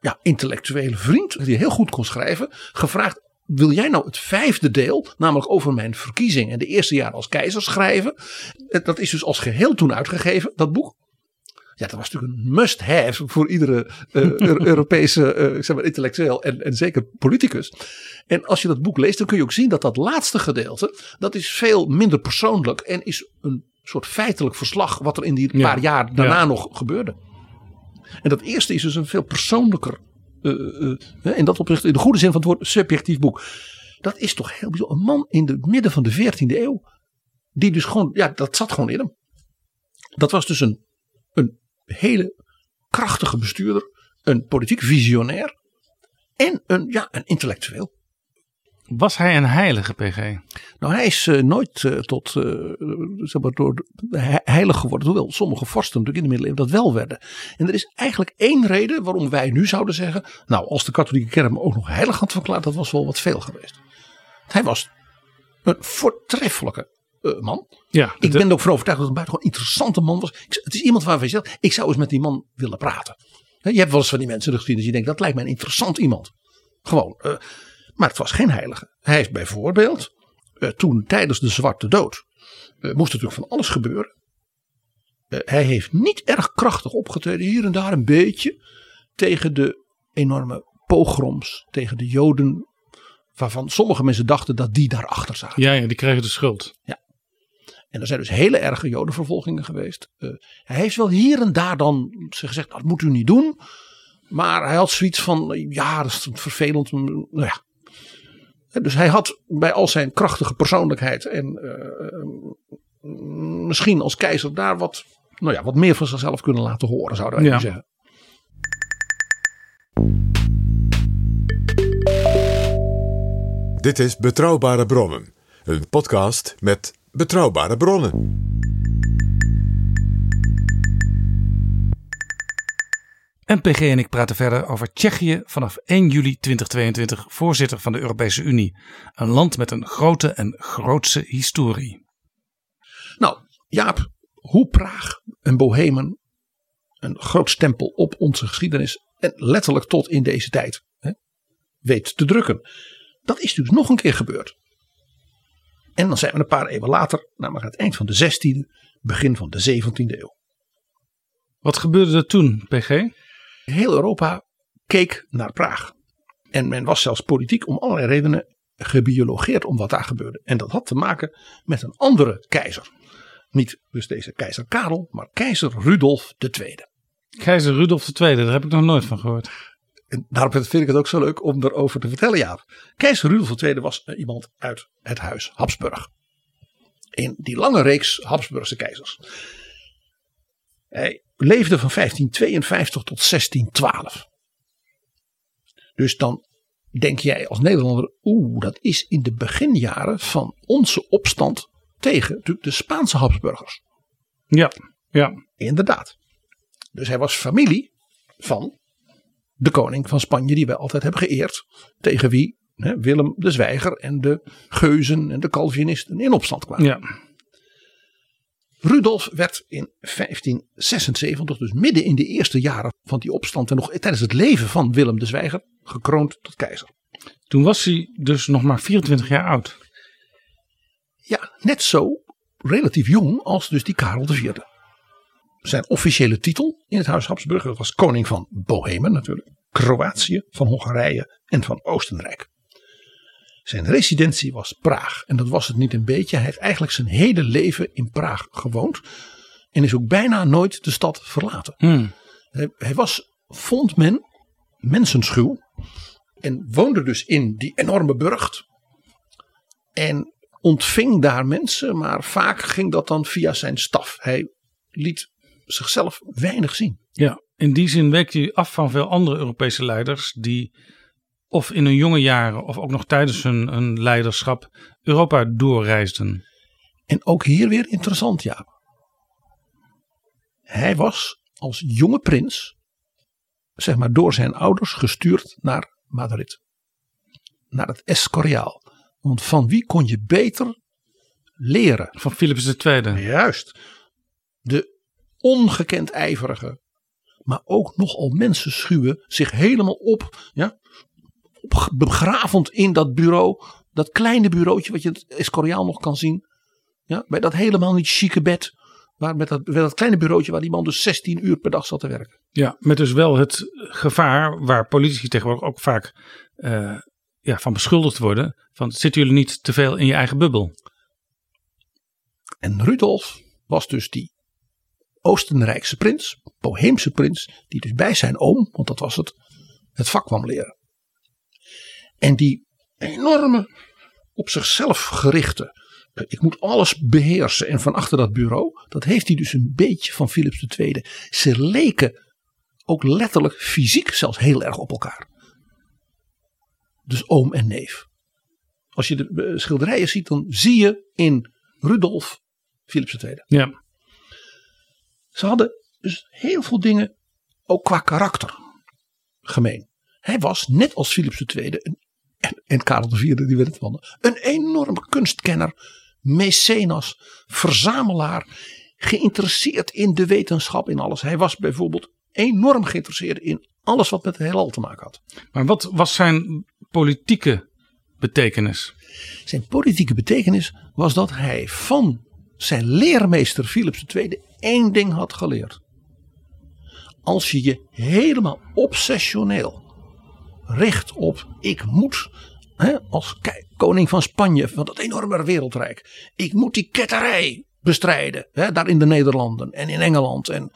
ja, intellectuele vriend, die heel goed kon schrijven, gevraagd: Wil jij nou het vijfde deel, namelijk over mijn verkiezing en de eerste jaar als keizer schrijven? Dat is dus als geheel toen uitgegeven, dat boek. Ja, dat was natuurlijk een must-have voor iedere uh, Europese uh, zeg maar, intellectueel en, en zeker politicus. En als je dat boek leest, dan kun je ook zien dat dat laatste gedeelte, dat is veel minder persoonlijk en is een soort feitelijk verslag wat er in die paar jaar daarna ja. nog gebeurde. En dat eerste is dus een veel persoonlijker, uh, in dat opzicht in de goede zin van het woord, subjectief boek. Dat is toch heel bijzonder. Een man in het midden van de 14e eeuw, die dus gewoon, ja, dat zat gewoon in hem. Dat was dus een, een hele krachtige bestuurder, een politiek visionair en een, ja, een intellectueel. Was hij een heilige, PG? Nou, hij is uh, nooit uh, tot uh, zeg maar door heilig geworden. Hoewel sommige vorsten natuurlijk in de middeleeuwen dat wel werden. En er is eigenlijk één reden waarom wij nu zouden zeggen. Nou, als de katholieke kerk hem ook nog heilig had verklaard, dat was wel wat veel geweest. Hij was een voortreffelijke man. Ja, ik ben er ook van overtuigd dat het een buitengewoon interessante man was. Ik, het is iemand waarvan je zegt, ik zou eens met die man willen praten. Je hebt wel eens van die mensen in de geschiedenis. Je denkt, dat lijkt mij een interessant iemand. Gewoon. Maar het was geen heilige. Hij heeft bijvoorbeeld uh, toen tijdens de Zwarte Dood uh, moest natuurlijk van alles gebeuren. Uh, hij heeft niet erg krachtig opgetreden, hier en daar een beetje, tegen de enorme pogroms, tegen de Joden, waarvan sommige mensen dachten dat die daarachter zaten. Ja, ja die kregen de schuld. Ja. En er zijn dus hele erge Jodenvervolgingen geweest. hij heeft wel hier en daar dan gezegd, dat moet u niet doen. Maar hij had zoiets van, ja, dat is vervelend. Nou ja, dus hij had bij al zijn krachtige persoonlijkheid en uh, misschien als keizer daar wat, nou ja, wat meer van zichzelf kunnen laten horen, zouden wij ja. zeggen. Dit is Betrouwbare Bronnen, een podcast met betrouwbare bronnen. NPG en ik praten verder over Tsjechië vanaf 1 juli 2022, voorzitter van de Europese Unie. Een land met een grote en grootse historie. Nou, Jaap, hoe Praag en Bohemen een groot stempel op onze geschiedenis en letterlijk tot in deze tijd hè, weet te drukken. Dat is dus nog een keer gebeurd. En dan zijn we een paar eeuwen later, namelijk aan het eind van de 16e, begin van de 17e eeuw. Wat gebeurde er toen, PG? Heel Europa keek naar Praag. En men was zelfs politiek om allerlei redenen gebiologeerd om wat daar gebeurde. En dat had te maken met een andere keizer. Niet dus deze keizer Karel, maar keizer Rudolf II. Keizer Rudolf II, daar heb ik nog nooit van gehoord. En daarom vind ik het ook zo leuk om erover te vertellen, ja. Keizer Rudolf II was eh, iemand uit het huis Habsburg. In die lange reeks Habsburgse keizers. Hij leefde van 1552 tot 1612. Dus dan denk jij als Nederlander, oeh, dat is in de beginjaren van onze opstand tegen de Spaanse Habsburgers. Ja, ja. Inderdaad. Dus hij was familie van de koning van Spanje, die wij altijd hebben geëerd. Tegen wie hè, Willem de Zwijger en de Geuzen en de Calvinisten in opstand kwamen. ja. Rudolf werd in 1576, dus midden in de eerste jaren van die opstand en nog tijdens het leven van Willem de Zwijger, gekroond tot keizer. Toen was hij dus nog maar 24 jaar oud. Ja, net zo relatief jong als dus die Karel IV. Zijn officiële titel in het Huis Habsburg was koning van Bohemen natuurlijk, Kroatië, van Hongarije en van Oostenrijk. Zijn residentie was Praag en dat was het niet een beetje. Hij heeft eigenlijk zijn hele leven in Praag gewoond en is ook bijna nooit de stad verlaten. Hmm. Hij, hij was, vond men, mensenschuw. En woonde dus in die enorme burcht. En ontving daar mensen, maar vaak ging dat dan via zijn staf. Hij liet zichzelf weinig zien. Ja, in die zin week hij af van veel andere Europese leiders die of in hun jonge jaren of ook nog tijdens hun, hun leiderschap Europa doorreisden. En ook hier weer interessant, ja. Hij was als jonge prins, zeg maar door zijn ouders, gestuurd naar Madrid. Naar het Escoriaal. Want van wie kon je beter leren? Van Philips II. Juist. De ongekend ijverige, maar ook nogal mensenschuwe, zich helemaal op, ja, op begravend in dat bureau. Dat kleine bureautje wat je het Escoriaal nog kan zien. Ja, bij dat helemaal niet chique bed. Maar met dat, met dat kleine bureautje waar die man dus 16 uur per dag zat te werken. Ja, met dus wel het gevaar waar politici tegenwoordig ook vaak eh, ja, van beschuldigd worden. Van zitten jullie niet te veel in je eigen bubbel? En Rudolf was dus die Oostenrijkse prins, Boheemse prins, die dus bij zijn oom, want dat was het, het vak kwam leren. En die enorme, op zichzelf gerichte, eh, ik moet alles beheersen en van achter dat bureau, dat heeft hij dus een beetje van Philips II. Ze leken ook letterlijk fysiek zelfs heel erg op elkaar. Dus oom en neef. Als je de eh, schilderijen ziet, dan zie je in Rudolf Philips II. Ja, Ze hadden dus heel veel dingen, ook qua karakter, gemeen. Hij was, net als Philips II een, en, en Karel IV, die werd het van, een enorme kunstkenner, mecenas, verzamelaar, geïnteresseerd in de wetenschap, in alles. Hij was bijvoorbeeld enorm geïnteresseerd in alles wat met het heelal te maken had. maar wat was zijn politieke betekenis? Zijn politieke betekenis was dat hij van zijn leermeester Philips II één ding had geleerd. Als je je helemaal obsessioneel richt op ik moet hè, als koning van Spanje van dat enorme wereldrijk. Ik moet die ketterij bestrijden hè, daar in de Nederlanden en in Engeland. En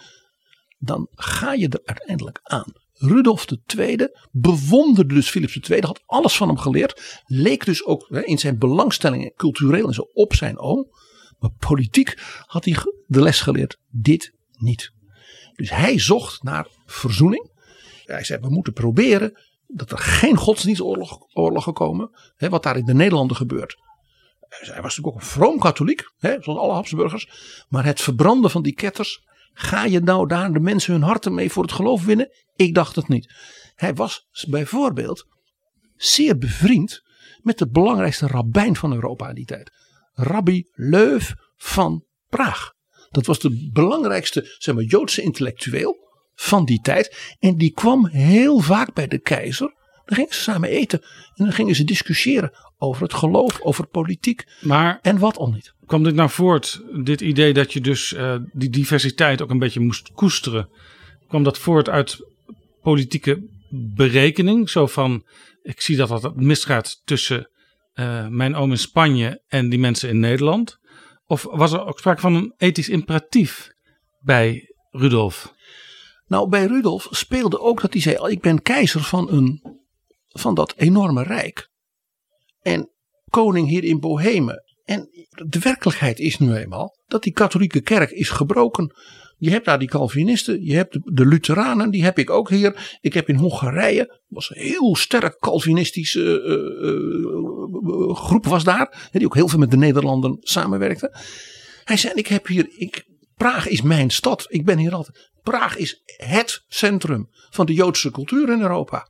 dan ga je er uiteindelijk aan. Rudolf II bewonderde dus Philips II, had alles van hem geleerd. Leek dus ook hè, in zijn belangstellingen, cultureel en zo, op zijn oom. Maar politiek had hij de les geleerd, dit niet. Dus hij zocht naar verzoening. Hij zei, we moeten proberen dat er geen godsdienstoorlogen komen. Hè, wat daar in de Nederlanden gebeurt. Hij was natuurlijk ook een vroom katholiek, hè, zoals alle Habsburgers. Maar het verbranden van die ketters. Ga je nou daar de mensen hun harten mee voor het geloof winnen? Ik dacht het niet. Hij was bijvoorbeeld zeer bevriend met de belangrijkste rabbijn van Europa in die tijd. Rabbi Leuf van Praag. Dat was de belangrijkste zeg maar, Joodse intellectueel van die tijd. En die kwam heel vaak bij de keizer. Dan gingen ze samen eten. En dan gingen ze discussiëren over het geloof, over politiek. Maar En wat al niet. kwam dit nou voort, dit idee dat je dus eh, die diversiteit ook een beetje moest koesteren? Kwam dat voort uit politieke berekening? Zo van, ik zie dat dat misgaat tussen eh, mijn oom in Spanje en die mensen in Nederland. Of was er ook sprake van een ethisch imperatief bij Rudolf? Nou, bij Rudolf speelde ook dat hij zei: Ik ben keizer van, een, van dat enorme rijk. En koning hier in Bohemen. En de werkelijkheid is nu eenmaal dat die katholieke kerk is gebroken. Je hebt daar die Calvinisten, je hebt de, de Lutheranen, die heb ik ook hier. Ik heb in Hongarije, was een heel sterk Calvinistische eh, eh, eh, groep was daar. Die ook heel veel met de Nederlanden samenwerkte. Hij zei, ik heb hier, ik, Praag is mijn stad. Ik ben hier altijd. Praag is het centrum van de Joodse cultuur in Europa.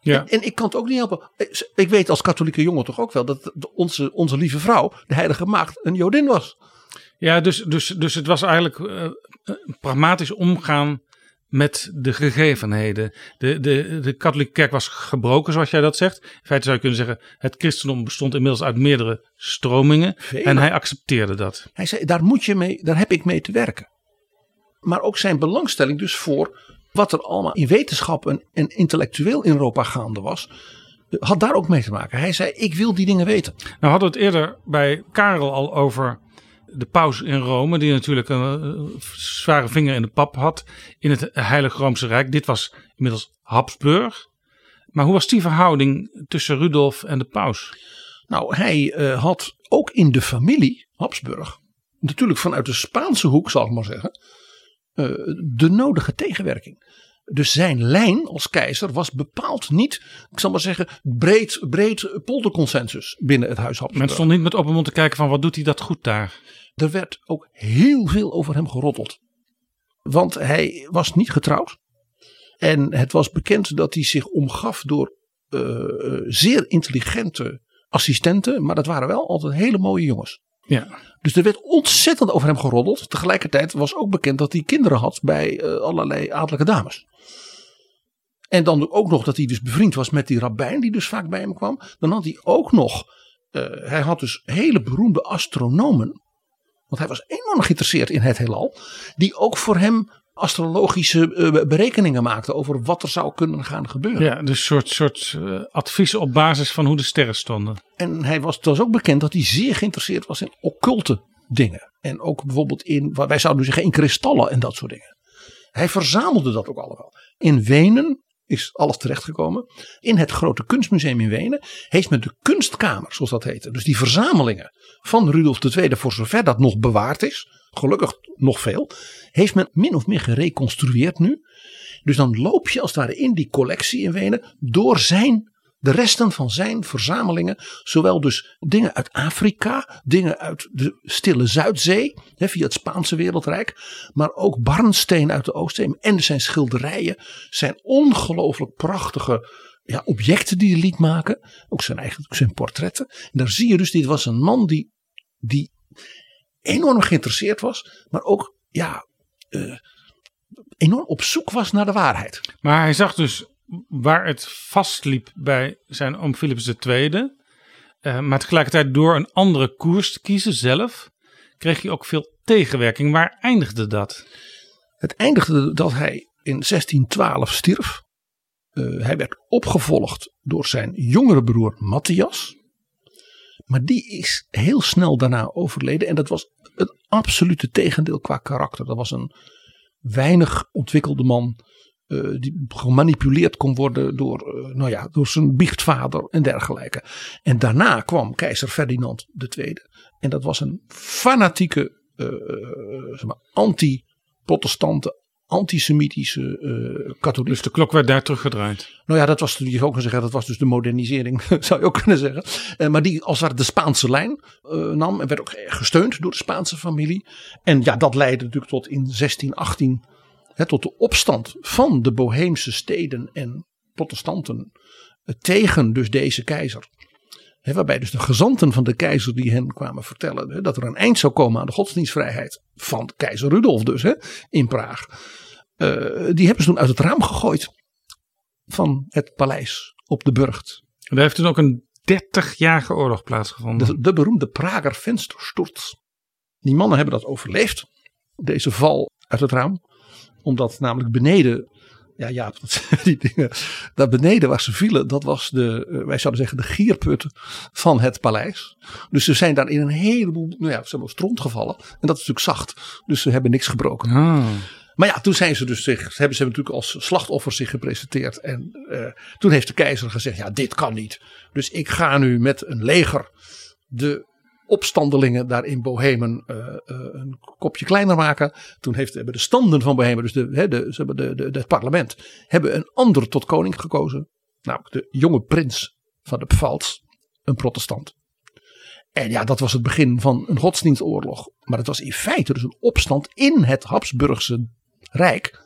Ja. En ik kan het ook niet helpen. Ik weet als katholieke jongen toch ook wel dat onze, onze lieve vrouw, de heilige maagd, een Jodin was. Ja, dus, dus, dus het was eigenlijk eh, eh, pragmatisch omgaan met de gegevenheden. De, de, de katholieke kerk was gebroken, zoals jij dat zegt. In feite zou je kunnen zeggen, het christendom bestond inmiddels uit meerdere stromingen. Vele. En hij accepteerde dat. Hij zei, daar moet je mee, daar heb ik mee te werken. Maar ook zijn belangstelling dus voor wat er allemaal in wetenschap en, en intellectueel in Europa gaande was, had daar ook mee te maken. Hij zei, ik wil die dingen weten. Nou hadden we het eerder bij Karel al over de paus in Rome, die natuurlijk een eh, zware vinger in de pap had in het Heilige Roomse Rijk. Dit was inmiddels Habsburg. Maar hoe was die verhouding tussen Rudolf en de paus? Nou, hij eh, had ook in de familie Habsburg, natuurlijk vanuit de Spaanse hoek zal ik maar zeggen, eh, de nodige tegenwerking. Dus zijn lijn als keizer was bepaald niet, ik zal maar zeggen, breed, breed polderconsensus binnen het huis Habsburg. Men stond niet met open mond te kijken van wat doet hij dat goed daar. Er werd ook heel veel over hem geroddeld. Want hij was niet getrouwd. En het was bekend dat hij zich omgaf door eh, eh, zeer intelligente assistenten. Maar dat waren wel altijd hele mooie jongens. Ja. Dus er werd ontzettend over hem geroddeld. Tegelijkertijd was ook bekend dat hij kinderen had bij eh, allerlei adellijke dames. En dan ook nog dat hij dus bevriend was met die rabbijn die dus vaak bij hem kwam. Dan had hij ook nog, hij had dus hele beroemde astronomen. Want hij was enorm geïnteresseerd in het heelal. Die ook voor hem astrologische eh, berekeningen maakten over wat er zou kunnen gaan gebeuren. Ja, dus een soort, soort eh, advies op basis van hoe de sterren stonden. En hij was, het was ook bekend dat hij zeer geïnteresseerd was in occulte dingen. En ook bijvoorbeeld in, wat wij zouden zeggen, in kristallen en dat soort dingen. Hij verzamelde dat ook allemaal. In Wenen is alles terechtgekomen. In het grote kunstmuseum in Wenen heeft men de kunstkamer, zoals dat heette. Dus die verzamelingen van Rudolf II, voor zover dat nog bewaard is. Gelukkig nog veel. Heeft men min of meer gereconstrueerd nu. Dus dan loop je als het ware in die collectie in Wenen door zijn de resten van zijn verzamelingen, zowel dus dingen uit Afrika, dingen uit de stille Zuidzee, hè, via het Spaanse wereldrijk, maar ook barnsteen uit de Oostzee en zijn schilderijen, zijn ongelooflijk prachtige ja, objecten die hij liet maken, ook zijn eigen zijn portretten. En daar zie je dus, dit was een man die, die enorm geïnteresseerd was, maar ook ja, eh, enorm op zoek was naar de waarheid. Maar hij zag dus waar het vastliep bij zijn oom Philips II. eh, maar tegelijkertijd door een andere koers te kiezen zelf, kreeg hij ook veel tegenwerking. Waar eindigde dat? Het eindigde dat hij in 1612 stierf. Eh, hij werd opgevolgd door zijn jongere broer Matthias. Maar die is heel snel daarna overleden. En dat was het absolute tegendeel qua karakter. Dat was een weinig ontwikkelde man. Eh, die gemanipuleerd kon worden door, eh, nou ja, door zijn biechtvader en dergelijke. En daarna kwam keizer Ferdinand II. En dat was een fanatieke, eh, zeg maar, anti-protestante, antisemitische eh katholiek. Dus de klok werd daar teruggedraaid. Nou ja, dat was, je zou ook kunnen zeggen, dat was dus de modernisering, zou je ook kunnen zeggen. Eh, maar die als het ware de Spaanse lijn eh, nam en werd ook gesteund door de Spaanse familie. En ja, dat leidde natuurlijk tot in 1618, tot de opstand van de Boheemse steden en protestanten eh, tegen dus deze keizer. Waarbij dus de gezanten van de keizer die hen kwamen vertellen dat er een eind zou komen aan de godsdienstvrijheid van keizer Rudolf dus in Praag. eh, die hebben ze toen uit het raam gegooid van het paleis op de Burgt. En daar heeft toen ook een 30-jarige oorlog plaatsgevonden. De, de beroemde Prager Venstersturz. Die mannen hebben dat overleefd. Deze val uit het raam. Omdat namelijk beneden. Ja, ja, die dingen. Daar beneden waar ze vielen, dat was de, eh, wij zouden zeggen, de gierput van het paleis. Dus ze zijn daar in een heleboel, nou ja, ze hebben op stront gevallen. En dat is natuurlijk zacht. Dus ze hebben niks gebroken. Ah. Maar ja, toen zijn ze dus zich, hebben ze natuurlijk als slachtoffers zich gepresenteerd. En eh, toen heeft de keizer gezegd, ja dit kan niet. Dus ik ga nu met een leger de opstandelingen daar in Bohemen eh, eh, een kopje kleiner maken. Toen heeft, hebben de standen van Bohemen, dus de, de, ze de, het parlement, hebben een ander tot koning gekozen. Namelijk de jonge prins van de Pfalz, een protestant. En ja, dat was het begin van een godsdienstoorlog. Maar het was in feite dus een opstand in het Habsburgse Rijk.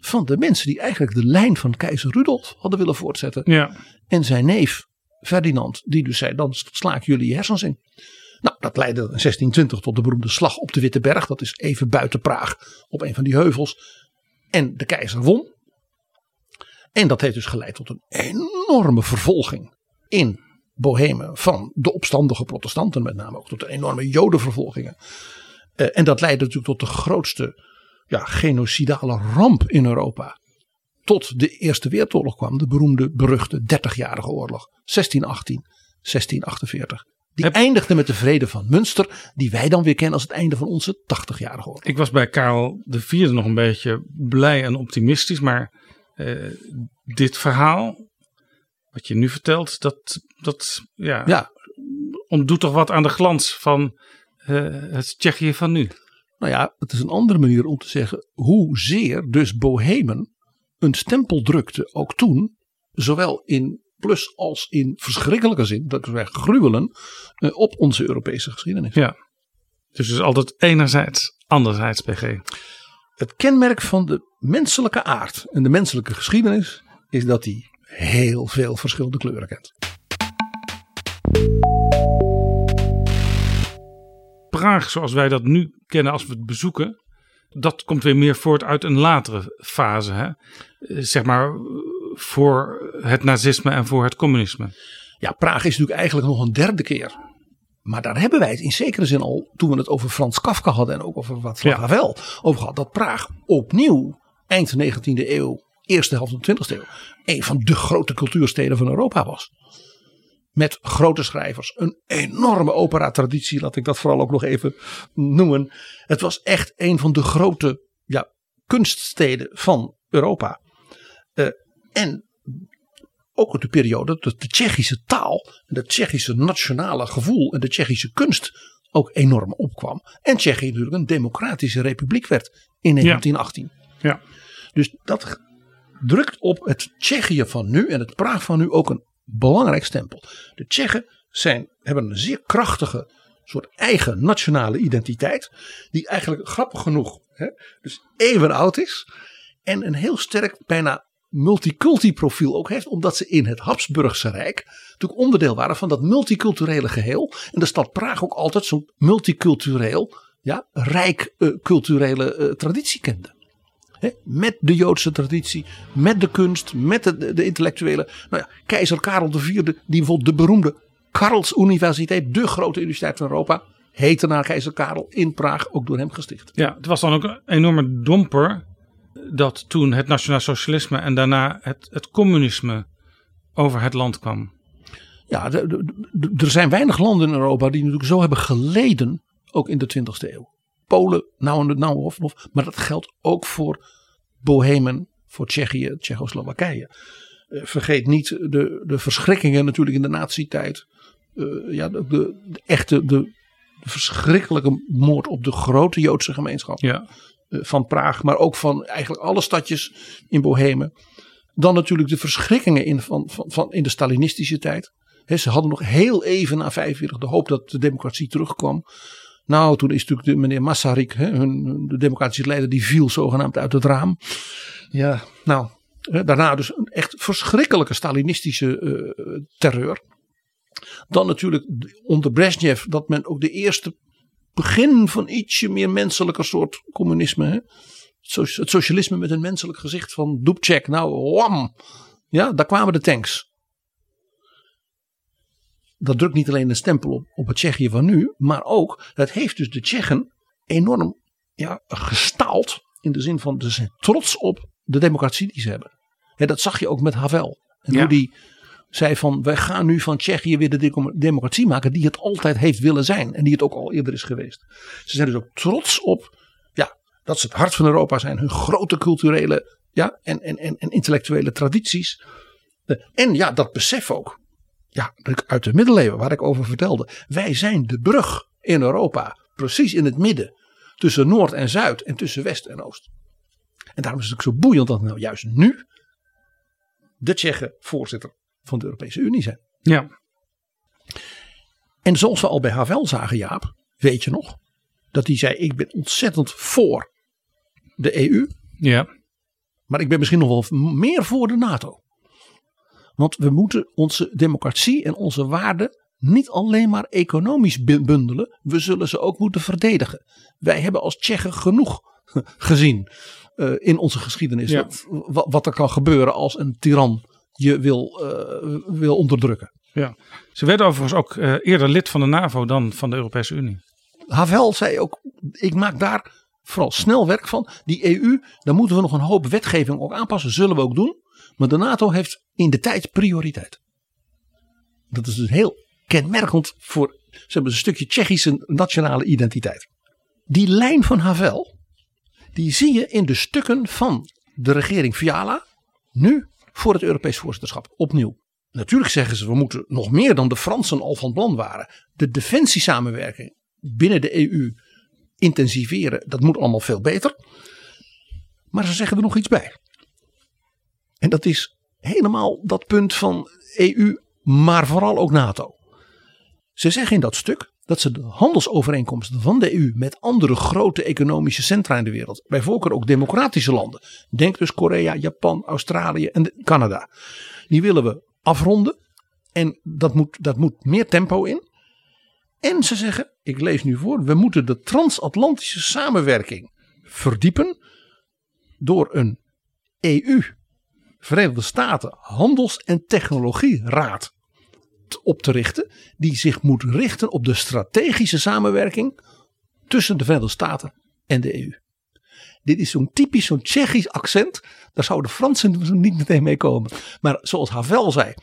Van de mensen die eigenlijk de lijn van keizer Rudolf hadden willen voortzetten. Ja. En zijn neef Ferdinand, die dus zei: dan sla ik jullie je hersens in. Nou, dat leidde in 1620 tot de beroemde slag op de Witte Berg. Dat is even buiten Praag, op een van die heuvels. En de keizer won. En dat heeft dus geleid tot een enorme vervolging in Bohemen van de opstandige protestanten, met name ook tot enorme jodenvervolgingen. Eh, en dat leidde natuurlijk tot de grootste ja, genocidale ramp in Europa. Tot de Eerste Wereldoorlog kwam, de beroemde, beruchte 30-jarige oorlog. 1618, 1648. Die Heb- eindigde met de vrede van Münster, die wij dan weer kennen als het einde van onze 80-jarige oorlog. Ik was bij Karel de Vierde nog een beetje blij en optimistisch. Maar eh, dit verhaal, wat je nu vertelt, dat, dat ja, Ja, ontdoet toch wat aan de glans van eh, het Tsjechië van nu. Nou ja, het is een andere manier om te zeggen hoezeer dus Bohemen een stempel drukte, ook toen, zowel in plus als in verschrikkelijke zin, dat is gruwelen, eh, op onze Europese geschiedenis. Ja. Dus het is altijd enerzijds, anderzijds PG. Het kenmerk van de menselijke aard en de menselijke geschiedenis is dat die heel veel verschillende kleuren kent. Praag, zoals wij dat nu kennen als we het bezoeken, dat komt weer meer voort uit een latere fase. Hè? Eh, Zeg maar voor het nazisme en voor het communisme. Ja, Praag is natuurlijk eigenlijk nog een derde keer. Maar daar hebben wij het in zekere zin al, toen we het over Frans Kafka hadden en ook over Václav Ja. Over gehad, dat Praag opnieuw eind 19e eeuw, eerste helft van de 20e eeuw, een van de grote cultuursteden van Europa was. Met grote schrijvers, een enorme opera-traditie, laat ik dat vooral ook nog even noemen. Het was echt een van de grote ja, kunststeden van Europa. En ook de periode dat de Tsjechische taal en het Tsjechische nationale gevoel en de Tsjechische kunst ook enorm opkwam. En Tsjechië natuurlijk een democratische republiek werd in 1918. Ja. Dus dat drukt op het Tsjechië van nu en het Praag van nu ook een belangrijk stempel. De Tsjechen zijn, hebben een zeer krachtige soort eigen nationale identiteit. Die eigenlijk grappig genoeg hè, dus eeuwen oud is. En een heel sterk bijna multiculti profiel ook heeft. Omdat ze in het Habsburgse Rijk natuurlijk onderdeel waren van dat multiculturele geheel. En de stad Praag ook altijd zo'n multicultureel, ja, rijk eh, culturele eh, traditie kende. Met de Joodse traditie, met de kunst, met de, de, de intellectuele. Nou ja, keizer Karel IV, die bijvoorbeeld de beroemde Karls Universiteit, de grote universiteit van Europa, heette naar keizer Karel in Praag, ook door hem gesticht. Ja, het was dan ook een enorme domper dat toen het nationaal socialisme en daarna het, het communisme over het land kwam. Ja, er zijn weinig landen in Europa die natuurlijk zo hebben geleden, ook in de 20e eeuw. Polen, nou en nou of maar dat geldt ook voor Bohemen, voor Tsjechië, Tsjechoslowakije. Eh, vergeet niet de, de verschrikkingen natuurlijk in de nazi-tijd. Eh, ja, de, de, de echte, de, de verschrikkelijke moord op de grote Joodse gemeenschap. Ja, van Praag, maar ook van eigenlijk alle stadjes in Bohemen. Dan natuurlijk de verschrikkingen in, van, van, van in de Stalinistische tijd. He, ze hadden nog heel even na 45 de hoop dat de democratie terugkwam. Nou, toen is natuurlijk de, meneer Masaryk, hè, hun, de democratische leider, die viel zogenaamd uit het raam. Ja, nou, daarna dus een echt verschrikkelijke Stalinistische uh, terreur. Dan natuurlijk onder Brezhnev dat men ook de eerste begin van ietsje meer menselijke soort communisme. Hè? Het socialisme met een menselijk gezicht van Dubček. Nou, wam. Ja, daar kwamen de tanks. Dat drukt niet alleen een stempel op, op het Tsjechië van nu. Maar ook, dat heeft dus de Tsjechen enorm ja, gestaald. In de zin van, ze zijn trots op de democratie die ze hebben. Dat zag je ook met Havel. En hoe die zei van wij gaan nu van Tsjechië weer de democratie maken die het altijd heeft willen zijn. En die het ook al eerder is geweest. Ze zijn dus ook trots op ja, dat ze het hart van Europa zijn. Hun grote culturele ja, en, en, en, intellectuele tradities. En ja, dat besef ook. Ja, uit de middeleeuwen waar ik over vertelde. Wij zijn de brug in Europa. Precies in het midden. Tussen Noord en Zuid en tussen West en Oost. En daarom is het ook zo boeiend dat nou juist nu de Tsjechen voorzitter van de Europese Unie zijn. Ja. En zoals we al bij Havel zagen, Jaap, weet je nog, dat hij zei: Ik ben ontzettend voor de EU. Ja. Maar ik ben misschien nog wel meer voor de NATO. Want we moeten onze democratie en onze waarden niet alleen maar economisch bundelen. We zullen ze ook moeten verdedigen. Wij hebben als Tsjechen genoeg gezien uh, in onze geschiedenis. Ja. Wat, wat, er kan gebeuren als een tiran je wil, uh, wil onderdrukken. Ja. Ze werden overigens ook uh, eerder lid van de NAVO dan van de Europese Unie. Havel zei ook, ik maak daar vooral snel werk van. Die EU, daar moeten we nog een hoop wetgeving ook aanpassen. Zullen we ook doen. Maar de NATO heeft in de tijd prioriteit. Dat is dus heel kenmerkend voor ze hebben een stukje Tsjechische nationale identiteit. Die lijn van Havel, die zie je in de stukken van de regering Fiala. Nu voor het Europees voorzitterschap. Opnieuw. Natuurlijk zeggen ze we moeten nog meer dan de Fransen al van plan waren. De defensiesamenwerking binnen de EU intensiveren. Dat moet allemaal veel beter. Maar ze zeggen er nog iets bij. En dat is helemaal dat punt van EU, maar vooral ook NATO. Ze zeggen in dat stuk dat ze de handelsovereenkomsten van de EU met andere grote economische centra in de wereld, bij voorkeur ook democratische landen, denk dus Korea, Japan, Australië en Canada, die willen we afronden. En dat moet, dat moet meer tempo in. En ze zeggen, ik lees nu voor, we moeten de transatlantische samenwerking verdiepen door een EU, Verenigde Staten Handels- en Technologieraad op te richten, die zich moet richten op de strategische samenwerking tussen de Verenigde Staten en de EU. Dit is zo'n typisch, zo'n Tsjechisch accent. Daar zouden de Fransen niet meteen mee komen. Maar zoals Havel zei,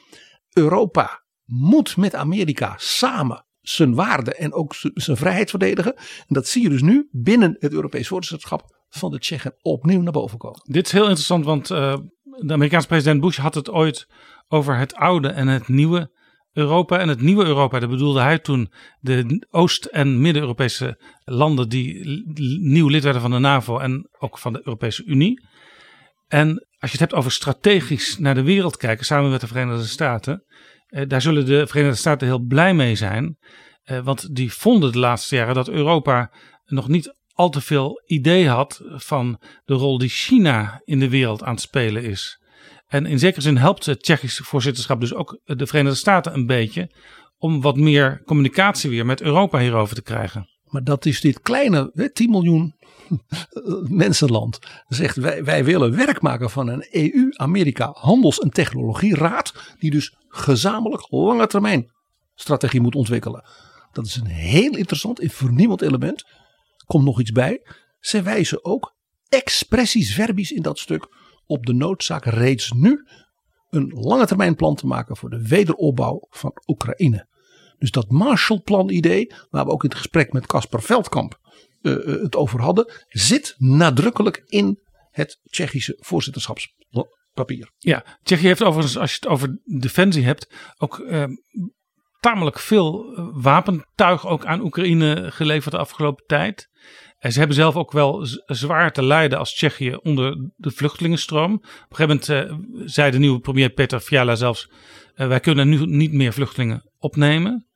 Europa moet met Amerika samen zijn waarden en ook zijn vrijheid verdedigen. En dat zie je dus nu binnen het Europees voorzitterschap van de Tsjechen opnieuw naar boven komen. Dit is heel interessant, want uh, de Amerikaanse president Bush had het ooit over het oude en het nieuwe Europa en het nieuwe Europa. Dat bedoelde hij toen de Oost- en Midden-Europese landen die nieuw lid werden van de NAVO en ook van de Europese Unie. En als je het hebt over strategisch naar de wereld kijken samen met de Verenigde Staten, eh, daar zullen de Verenigde Staten heel blij mee zijn. Eh, want die vonden de laatste jaren dat Europa nog niet al te veel idee had van de rol die China in de wereld aan het spelen is. En in zekere zin helpt het Tsjechische voorzitterschap dus ook de Verenigde Staten een beetje om wat meer communicatie weer met Europa hierover te krijgen. Maar dat is dit kleine 10 miljoen mensenland. Zegt wij, wij willen werk maken van een EU-Amerika handels- en technologieraad. Die dus gezamenlijk lange termijn strategie moet ontwikkelen. Dat is een heel interessant en vernieuwend element. Komt nog iets bij. Zij wijzen ook expressies verbies in dat stuk op de noodzaak reeds nu een lange termijn plan te maken voor de wederopbouw van Oekraïne. Dus dat Marshallplan idee, waar we ook in het gesprek met Caspar Veldkamp uh, het over hadden, zit nadrukkelijk in het Tsjechische voorzitterschapspapier. Ja, Tsjechië heeft overigens, als je het over defensie hebt, ook uh, tamelijk veel eh, wapentuig ook aan Oekraïne geleverd de afgelopen tijd. En ze hebben zelf ook wel zwaar te lijden als Tsjechië onder de vluchtelingenstroom. Op een gegeven moment uh, zei de nieuwe premier Peter Fiala zelfs: uh, wij kunnen nu niet meer vluchtelingen opnemen.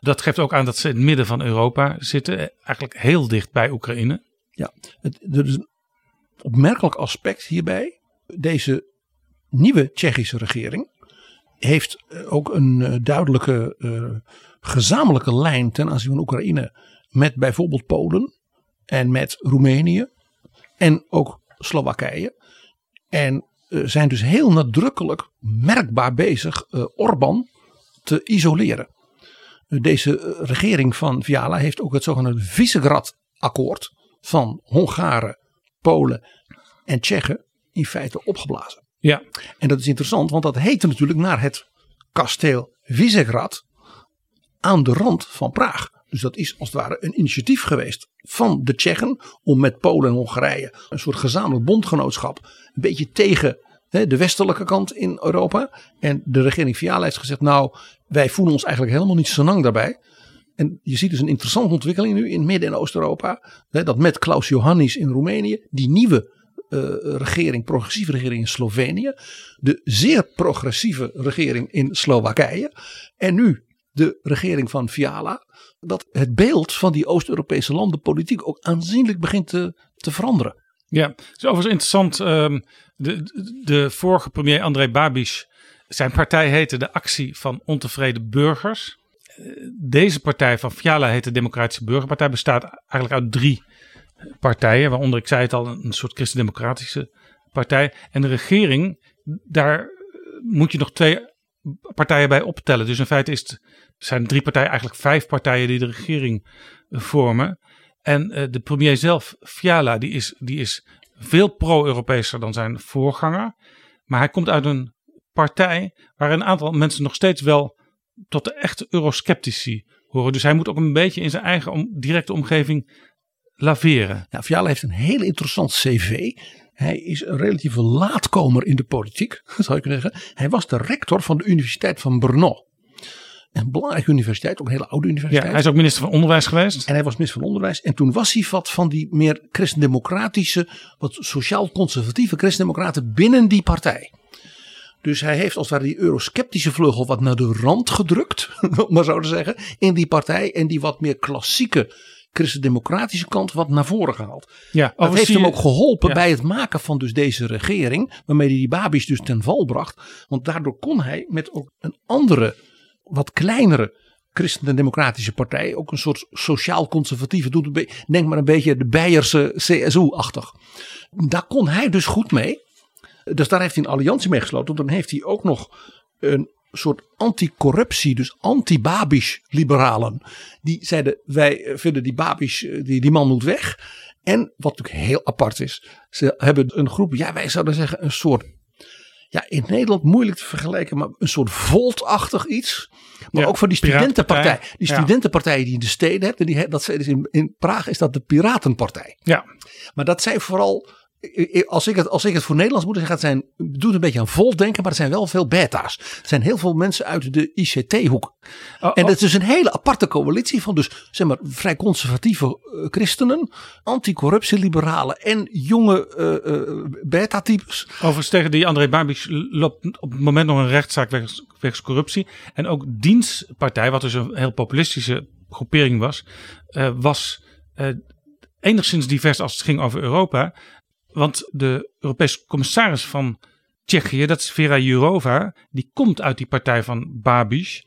Dat geeft ook aan dat ze in het midden van Europa zitten, eigenlijk heel dicht bij Oekraïne. Ja, het, er is een opmerkelijk aspect hierbij. Deze nieuwe Tsjechische regering heeft ook een duidelijke gezamenlijke lijn ten aanzien van Oekraïne met bijvoorbeeld Polen en met Roemenië en ook Slowakije. En uh, zijn dus heel nadrukkelijk merkbaar bezig uh, Orbán te isoleren. Deze regering van Viala heeft ook het zogenaamde Visegrad-akkoord van Hongaren, Polen en Tsjechen in feite opgeblazen. Ja. En dat is interessant, want dat heette natuurlijk naar het kasteel Visegrad aan de rand van Praag. Dus dat is als het ware een initiatief geweest van de Tsjechen om met Polen en Hongarije een soort gezamenlijk bondgenootschap een beetje tegen hè, de westelijke kant in Europa. En de regering Fiala heeft gezegd nou wij voelen ons eigenlijk helemaal niet zo lang daarbij. En je ziet dus een interessante ontwikkeling nu in Midden- en Oost-Europa. Dat met Klaus Johannis in Roemenië die nieuwe uh, regering, progressieve regering in Slovenië. De zeer progressieve regering in Slowakije. En nu de regering van Fiala. Dat het beeld van die Oost-Europese landen politiek ook aanzienlijk begint te, te veranderen. Ja, het is overigens interessant. Um, de, de vorige premier André Babiš, zijn partij heette de Actie van Ontevreden Burgers. Deze partij van Fiala heet de Democratische Burgerpartij. Bestaat eigenlijk uit drie partijen, waaronder ik zei het al, een soort christendemocratische partij. En de regering, daar moet je nog twee partijen bij optellen. Dus in feite is het, zijn drie partijen eigenlijk vijf partijen die de regering vormen. En uh, de premier zelf, Fiala, die is, die is veel pro-Europeeser dan zijn voorganger. Maar hij komt uit een partij waar een aantal mensen nog steeds wel tot de echte eurosceptici horen. Dus hij moet ook een beetje in zijn eigen directe omgeving laveren. Ja, Fiala heeft een heel interessant cv. Hij is een relatieve laatkomer in de politiek, zou ik kunnen zeggen. Hij was de rector van de Universiteit van Brno. Een belangrijke universiteit, ook een hele oude universiteit. Ja, hij is ook minister van Onderwijs geweest. En hij was minister van Onderwijs. En toen was hij wat van die meer christendemocratische, wat sociaal-conservatieve christendemocraten binnen die partij. Dus hij heeft als het ware die eurosceptische vleugel wat naar de rand gedrukt, om maar zo te zeggen, in die partij. En die wat meer klassieke christendemocratische kant wat naar voren gehaald. Ja, dat heeft hem ook geholpen ja. bij het maken van dus deze regering, waarmee hij die Babi's dus ten val bracht. Want daardoor kon hij met ook een andere, wat kleinere christendemocratische partij, ook een soort sociaal-conservatieve, denk maar een beetje de Beierse CSU-achtig. Daar kon hij dus goed mee. Dus daar heeft hij een alliantie mee gesloten. Dan heeft hij ook nog een soort anticorruptie, dus anti-Babiš liberalen. Die zeiden wij vinden die Babiš, die, die man moet weg. En wat natuurlijk heel apart is, ze hebben een groep, ja wij zouden zeggen een soort, ja in Nederland moeilijk te vergelijken, maar een soort voltachtig iets. Maar Ja, ook van die studentenpartij, die studentenpartijen die je in de steden hebt. En die, dat is in, in Praag is dat de Piratenpartij. Ja, Maar dat zijn vooral, als ik het, als ik het voor Nederlands moet zeggen, het zijn, het doet een beetje aan voldenken, maar er zijn wel veel beta's. Er zijn heel veel mensen uit de ICT-hoek. Oh, En oh, dat is dus een hele aparte coalitie van dus, zeg maar, vrij conservatieve eh, christenen, anticorruptieliberalen en jonge eh, eh, beta-types. Overigens tegen die André Babiš loopt op het moment nog een rechtszaak wegens, wegens corruptie. En ook Dienstpartij, wat dus een heel populistische groepering was, was enigszins divers als het ging over Europa. Want de Europese commissaris van Tsjechië, dat is Vera Jourova, die komt uit die partij van Babiš.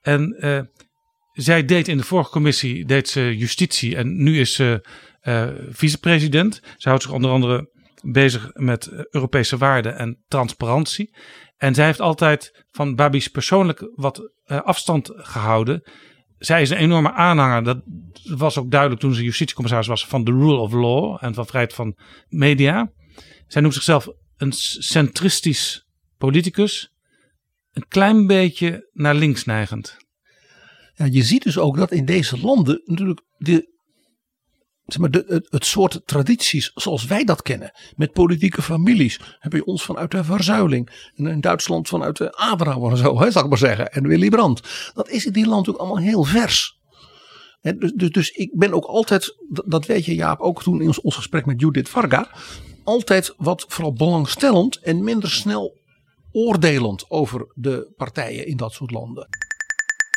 En eh, zij deed in de vorige commissie deed ze justitie en nu is ze eh, vicepresident. Ze houdt zich onder andere bezig met eh, Europese waarden en transparantie. En zij heeft altijd van Babiš persoonlijk wat afstand gehouden. Zij is een enorme aanhanger, dat was ook duidelijk toen ze justitiecommissaris was, van de rule of law en van vrijheid van media. Zij noemt zichzelf een centristisch politicus, een klein beetje naar links neigend. Ja, je ziet dus ook dat in deze landen natuurlijk de maar, het, het soort tradities zoals wij dat kennen. Met politieke families. Heb je ons vanuit de verzuiling. En in Duitsland vanuit de Adenauer en zo, hè, ik maar zeggen. En Willy Brandt. Dat is in die land ook allemaal heel vers. Dus, dus, dus ik ben ook altijd, dat, dat weet je Jaap, ook toen in ons, ons gesprek met Judith Varga. Altijd wat vooral belangstellend en minder snel oordelend over de partijen in dat soort landen.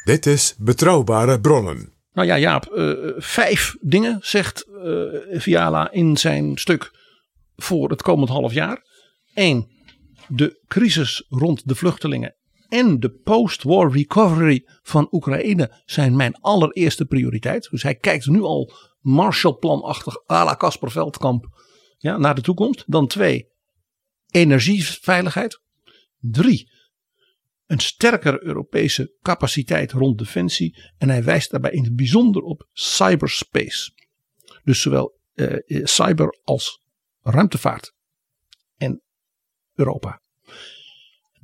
Dit is Betrouwbare Bronnen. Nou ja, Jaap, eh, vijf dingen zegt eh, Viala in zijn stuk voor het komend half jaar. Eén, de crisis rond de vluchtelingen en de post-war recovery van Oekraïne zijn mijn allereerste prioriteit. Dus hij kijkt nu al Marshallplanachtig à la Casper Veldkamp ja, naar de toekomst. Dan twee, energieveiligheid. Drie, een sterkere Europese capaciteit rond defensie. En hij wijst daarbij in het bijzonder op cyberspace. Dus zowel eh, cyber als ruimtevaart en Europa.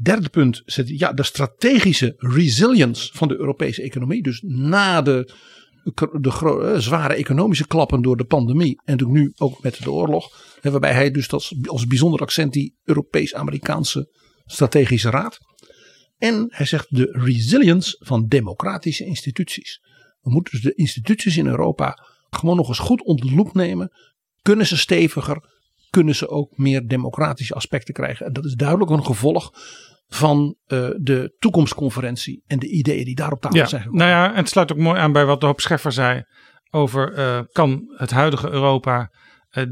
Derde punt zet ja, de strategische resilience van de Europese economie. Dus na de, de, eh, zware economische klappen door de pandemie. En natuurlijk nu ook met de oorlog. Waarbij hij dus dat als bijzonder accent die Europees-Amerikaanse strategische raad. En hij zegt de resilience van democratische instituties. We moeten dus de instituties in Europa gewoon nog eens goed onder de loep nemen. Kunnen ze steviger? Kunnen ze ook meer democratische aspecten krijgen? En dat is duidelijk een gevolg van uh, de toekomstconferentie en de ideeën die daar op tafel ja, zijn gekomen. Nou ja, en het sluit ook mooi aan bij wat de hoop Scheffer zei over uh, kan het huidige Europa uh,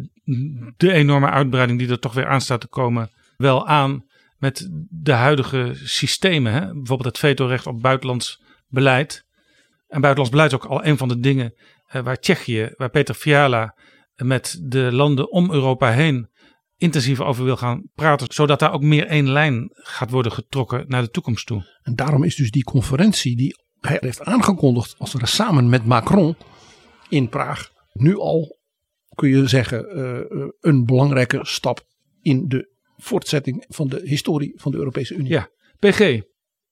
de enorme uitbreiding die er toch weer aan staat te komen wel aan met de huidige systemen. Hè? Bijvoorbeeld het vetorecht op buitenlands beleid. En buitenlands beleid is ook al een van de dingen waar Tsjechië, waar Peter Fiala met de landen om Europa heen intensief over wil gaan praten, zodat daar ook meer één lijn gaat worden getrokken naar de toekomst toe. En daarom is dus die conferentie die hij heeft aangekondigd als we samen met Macron in Praag nu al kun je zeggen uh, een belangrijke stap in de voortzetting van de historie van de Europese Unie. Ja, PG,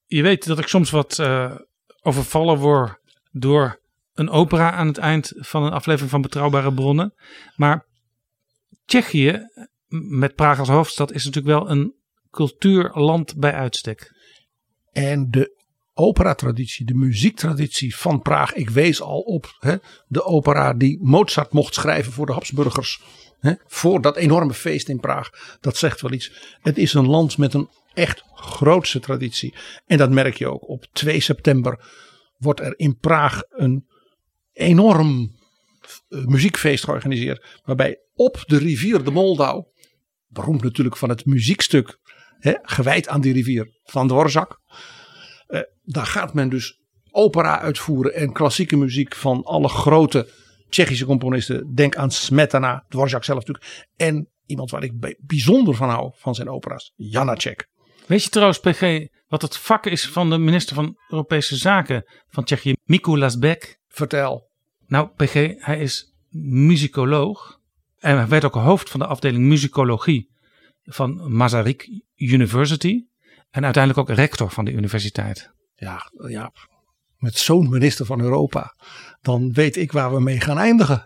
je weet dat ik soms wat uh, overvallen word door een opera aan het eind van een aflevering van Betrouwbare Bronnen. Maar Tsjechië met Praag als hoofdstad is natuurlijk wel een cultuurland bij uitstek. En de operatraditie, de muziektraditie van Praag. Ik wees al op hè, de opera die Mozart mocht schrijven voor de Habsburgers. Hè, voor dat enorme feest in Praag. Dat zegt wel iets. Het is een land met een echt grootse traditie. En dat merk je ook. Op 2 september wordt er in Praag een enorm eh, muziekfeest georganiseerd. Waarbij op de rivier de Moldau beroemd natuurlijk van het muziekstuk hè, gewijd aan die rivier van Dvorak. Uh, daar gaat men dus opera uitvoeren en klassieke muziek van alle grote Tsjechische componisten. Denk aan Smetana, Dvorak zelf natuurlijk. En iemand waar ik bijzonder van hou van zijn opera's, Janacek. Weet je trouwens, PG, wat het vak is van de minister van Europese Zaken van Tsjechië, Mikulas Bek? Vertel. Nou, PG, hij is muzikoloog. En hij werd ook hoofd van de afdeling muzikologie van Masaryk University. En uiteindelijk ook rector van de universiteit. Ja, ja, met zo'n minister van Europa. Dan weet ik waar we mee gaan eindigen.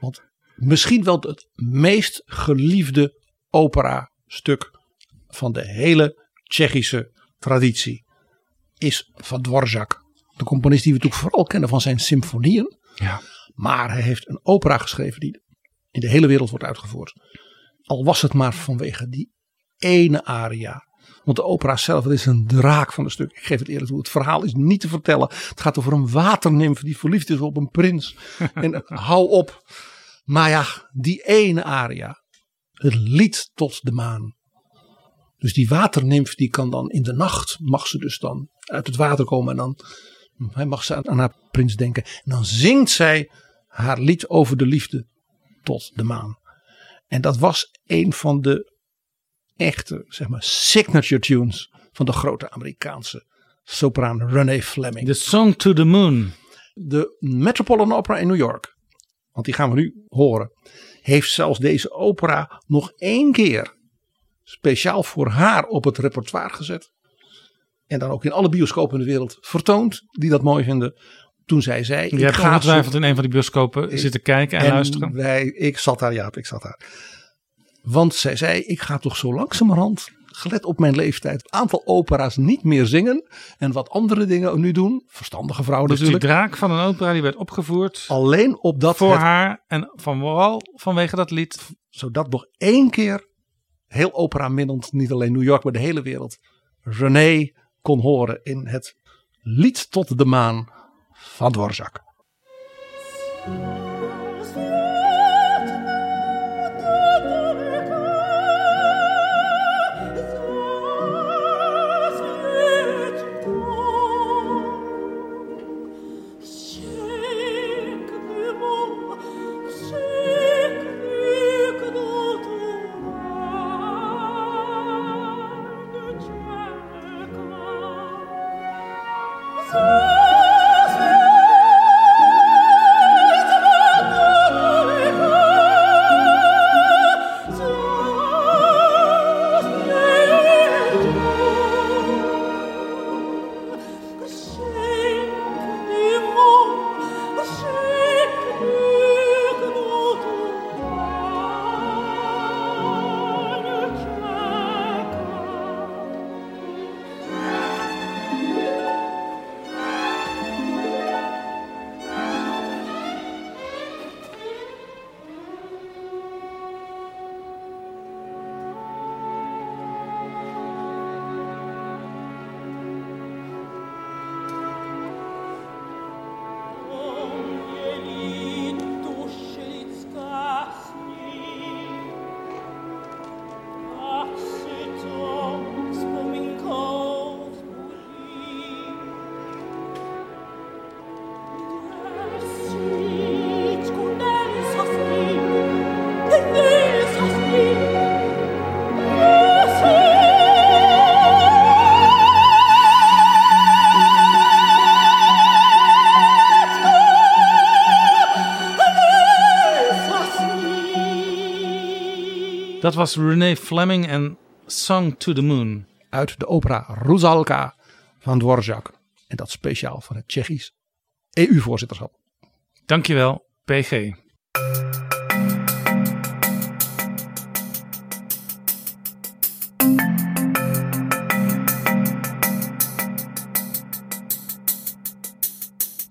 Want misschien wel het meest geliefde opera-stuk van de hele Tsjechische traditie is van Dvorak. De componist die we natuurlijk vooral kennen van zijn symfonieën. Ja. Maar hij heeft een opera geschreven die in de hele wereld wordt uitgevoerd. Al was het maar vanwege die ene aria. Want de opera zelf is een draak van een stuk. Ik geef het eerlijk toe. Het verhaal is niet te vertellen. Het gaat over een waternimf die verliefd is op een prins. en hou op. Maar ja, die ene aria. Het lied tot de maan. Dus die waternimf die kan dan in de nacht. Mag ze dus dan uit het water komen. En dan hij mag ze aan haar prins denken. En dan zingt zij haar lied over de liefde tot de maan. En dat was een van de echte, zeg maar, signature tunes van de grote Amerikaanse sopraan Renee Fleming. The Song to the Moon. De Metropolitan Opera in New York, want die gaan we nu horen, heeft zelfs deze opera nog één keer speciaal voor haar op het repertoire gezet. En dan ook in alle bioscopen in de wereld vertoond, die dat mooi vinden. toen zij zei... Je hebt ongetwijfeld in een van die bioscopen zitten kijken en, luisteren. Wij, ik zat daar, Jaap, ik zat daar. Want zij zei, ik ga toch zo langzamerhand, gelet op mijn leeftijd, een aantal opera's niet meer zingen. En wat andere dingen nu doen. Verstandige vrouw Dus die natuurlijk. draak van een opera die werd opgevoerd Alleen op dat voor het- haar en van vooral vanwege dat lied. zodat nog één keer heel opera minnend, niet alleen New York, maar de hele wereld, René kon horen in het lied tot de maan van Dvorak. Dat was René Fleming en Song to the Moon. Uit de opera Rusalka van Dvorak. En dat speciaal voor het Tsjechisch EU-voorzitterschap. Dankjewel, PG.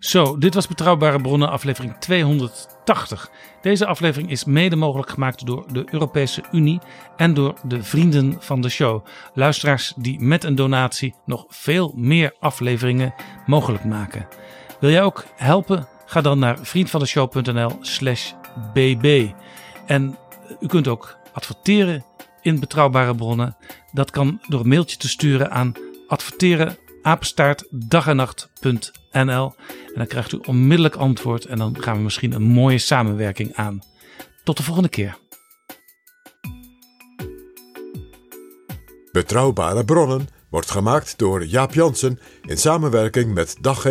Zo, dit was Betrouwbare Bronnen, aflevering 280. Deze aflevering is mede mogelijk gemaakt door de Europese Unie en door de vrienden van de show. Luisteraars die met een donatie nog veel meer afleveringen mogelijk maken. Wil jij ook helpen? Ga dan naar vriendvandeshow.nl/slash bb. En u kunt ook adverteren in betrouwbare bronnen. Dat kan door een mailtje te sturen aan adverteren apenstaartdagennacht.nl. En dan krijgt u onmiddellijk antwoord en dan gaan we misschien een mooie samenwerking aan. Tot de volgende keer. Betrouwbare bronnen wordt gemaakt door Jaap Jansen in samenwerking met dag.